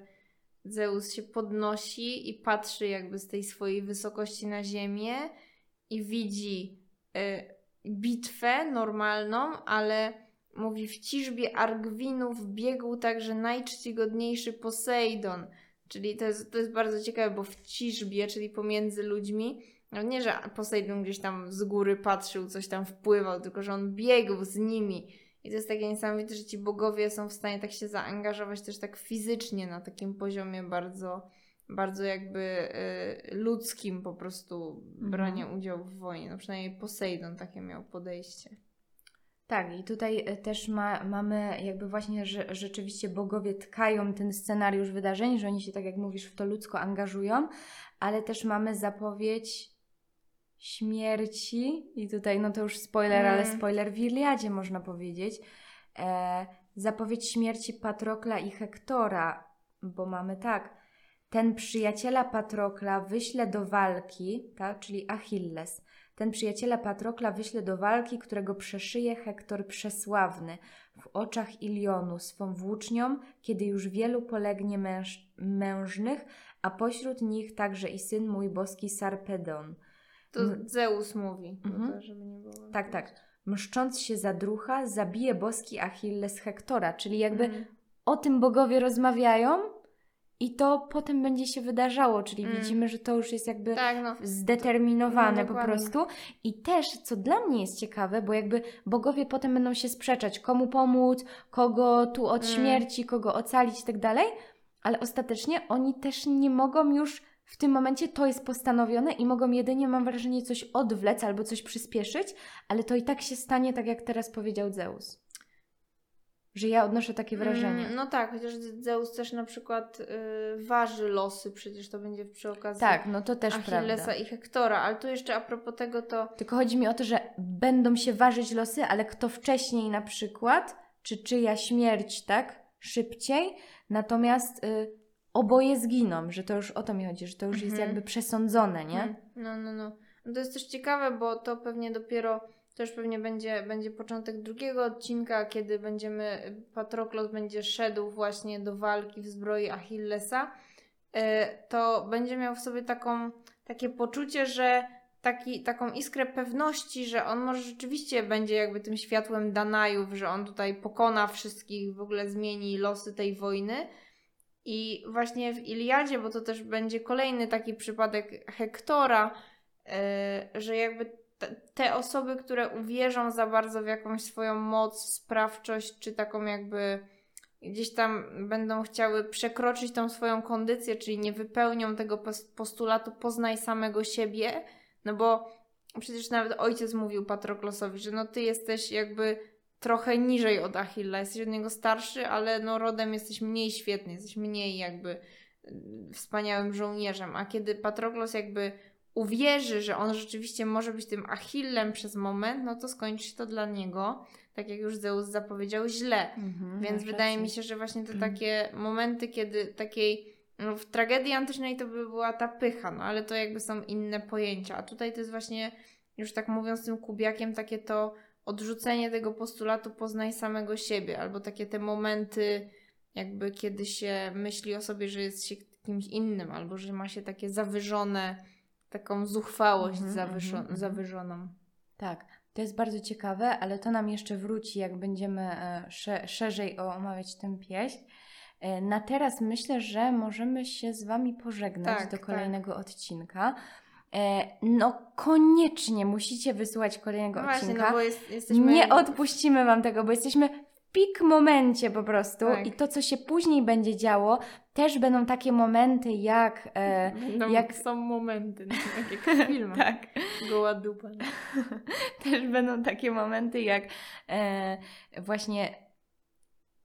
Zeus się podnosi i patrzy jakby z tej swojej wysokości na ziemię i widzi y, bitwę normalną, ale mówi w ciżbie Argwinów biegł także najczcigodniejszy Posejdon. Czyli to jest, to jest bardzo ciekawe, bo w ciżbie, czyli pomiędzy ludźmi, no nie, że Posejdon gdzieś tam z góry patrzył, coś tam wpływał, tylko że on biegł z nimi. I to jest takie niesamowite, że ci bogowie są w stanie tak się zaangażować też tak fizycznie na takim poziomie bardzo, bardzo jakby y, ludzkim po prostu brania udziału w wojnie. No przynajmniej Posejdon takie miał podejście. Tak, i tutaj e, też ma, mamy jakby właśnie, że rzeczywiście bogowie tkają ten scenariusz wydarzeń, że oni się, tak jak mówisz, w to ludzko angażują, ale też mamy zapowiedź śmierci i tutaj, no to już spoiler, ale Mm. spoiler w Iliadzie można powiedzieć, e, zapowiedź śmierci Patrokla i Hektora, bo mamy tak, ten przyjaciela Patrokla wyśle do walki, tak, czyli Achilles, ten przyjaciela Patrokla wyśle do walki, którego przeszyje Hektor przesławny w oczach Ilionu swą włócznią, kiedy już wielu polegnie męż, mężnych, a pośród nich także i syn mój boski Sarpedon. To. Zeus mówi, Mhm. to, żeby nie było. Tak, tak. Mszcząc się za drucha, zabije boski Achilles Hektora, czyli jakby Mm. o tym bogowie rozmawiają i to potem będzie się wydarzało, czyli Mm. widzimy, że to już jest jakby Tak, no. zdeterminowane No, po prostu. I też, co dla mnie jest ciekawe, bo jakby bogowie potem będą się sprzeczać, komu pomóc, kogo tu od Mm. śmierci, kogo ocalić i tak dalej, ale ostatecznie oni też nie mogą już w tym momencie, to jest postanowione i mogą jedynie, mam wrażenie, coś odwlec albo coś przyspieszyć, ale to i tak się stanie, tak jak teraz powiedział Zeus. Że ja odnoszę takie wrażenie. Mm, no tak, chociaż Zeus też na przykład y, waży losy, przecież to będzie przy okazji tak, no to też Achillesa prawda. i Hektora, ale tu jeszcze a propos tego to Tylko chodzi mi o to, że będą się ważyć losy, ale kto wcześniej na przykład, czy czyja śmierć, tak, szybciej, natomiast y, oboje zginą, że to już o to mi chodzi, że to już jest Mhm. jakby przesądzone, nie? Mm, No, no, no. No To jest też ciekawe, bo to pewnie dopiero, to już pewnie będzie, będzie początek drugiego odcinka, kiedy będziemy, Patroklos będzie szedł właśnie do walki w zbroi Achillesa, e, to będzie miał w sobie taką, takie poczucie, że taki, taką iskrę pewności, że on może rzeczywiście będzie jakby tym światłem Danajów, że on tutaj pokona wszystkich, w ogóle zmieni losy tej wojny. I właśnie w Iliadzie, bo to też będzie kolejny taki przypadek Hektora, yy, że jakby te osoby, które uwierzą za bardzo w jakąś swoją moc, sprawczość, czy taką jakby gdzieś tam będą chciały przekroczyć tą swoją kondycję, czyli nie wypełnią tego postulatu poznaj samego siebie, no bo przecież nawet ojciec mówił Patroklosowi, że no ty jesteś jakby trochę niżej od Achilla, jesteś od niego starszy, ale no rodem jesteś mniej świetny, jesteś mniej jakby mm, wspaniałym żołnierzem, a kiedy Patroklos jakby uwierzy, że on rzeczywiście może być tym Achillem przez moment, no to skończy się to dla niego, tak jak już Zeus zapowiedział, źle. Mhm, Więc wydaje mi się, że właśnie te mhm. takie momenty, kiedy takiej no w tragedii antycznej to by była ta pycha, no ale to jakby są inne pojęcia. A tutaj to jest właśnie, już tak mówiąc tym kubiakiem, takie to odrzucenie tego postulatu poznaj samego siebie, albo takie te momenty, jakby kiedy się myśli o sobie, że jest się kimś innym, albo że ma się takie zawyżone, taką zuchwałość mm zawyżo mm -hmm. zawyżoną. Tak, to jest bardzo ciekawe, ale to nam jeszcze wróci, jak będziemy e, szerzej omawiać tę pieśń. E, na teraz myślę, że możemy się z Wami pożegnać tak, do kolejnego tak. odcinka. E, no koniecznie musicie wysłuchać kolejnego no właśnie, odcinka. No bo jest, jesteśmy... Nie odpuścimy Wam tego, bo jesteśmy w pik momencie po prostu tak. i to, co się później będzie działo, też będą takie momenty jak... E, no, jak... Są momenty, no, tak jak w filmach. tak. Goła dupa. też będą takie momenty jak e, właśnie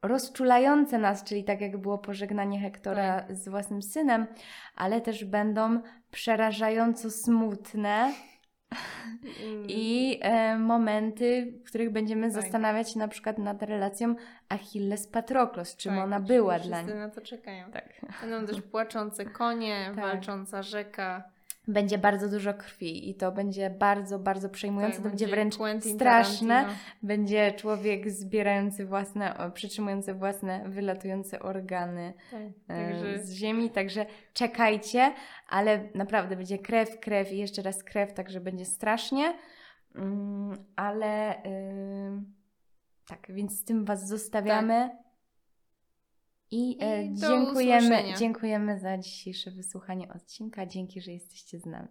rozczulające nas, czyli tak jak było pożegnanie Hektora tak. z własnym synem, ale też będą przerażająco smutne mm. i e, momenty, w których będziemy tak. zastanawiać się na przykład nad relacją Achilles Patroklos, czym tak, ona była dla nich. na to czekają. Tak. Będą też płaczące konie, tak. walcząca rzeka będzie bardzo dużo krwi i to będzie bardzo, bardzo przejmujące, tak, to będzie wręcz Quentin straszne. Tarantino. Będzie człowiek zbierający własne, przytrzymujący własne, wylatujące organy tak, e, także... z ziemi, także czekajcie, ale naprawdę będzie krew, krew i jeszcze raz krew, także będzie strasznie, mm, ale yy, tak, więc z tym Was zostawiamy. Tak. I, e, I dziękujemy, dziękujemy za dzisiejsze wysłuchanie odcinka. Dzięki, że jesteście z nami.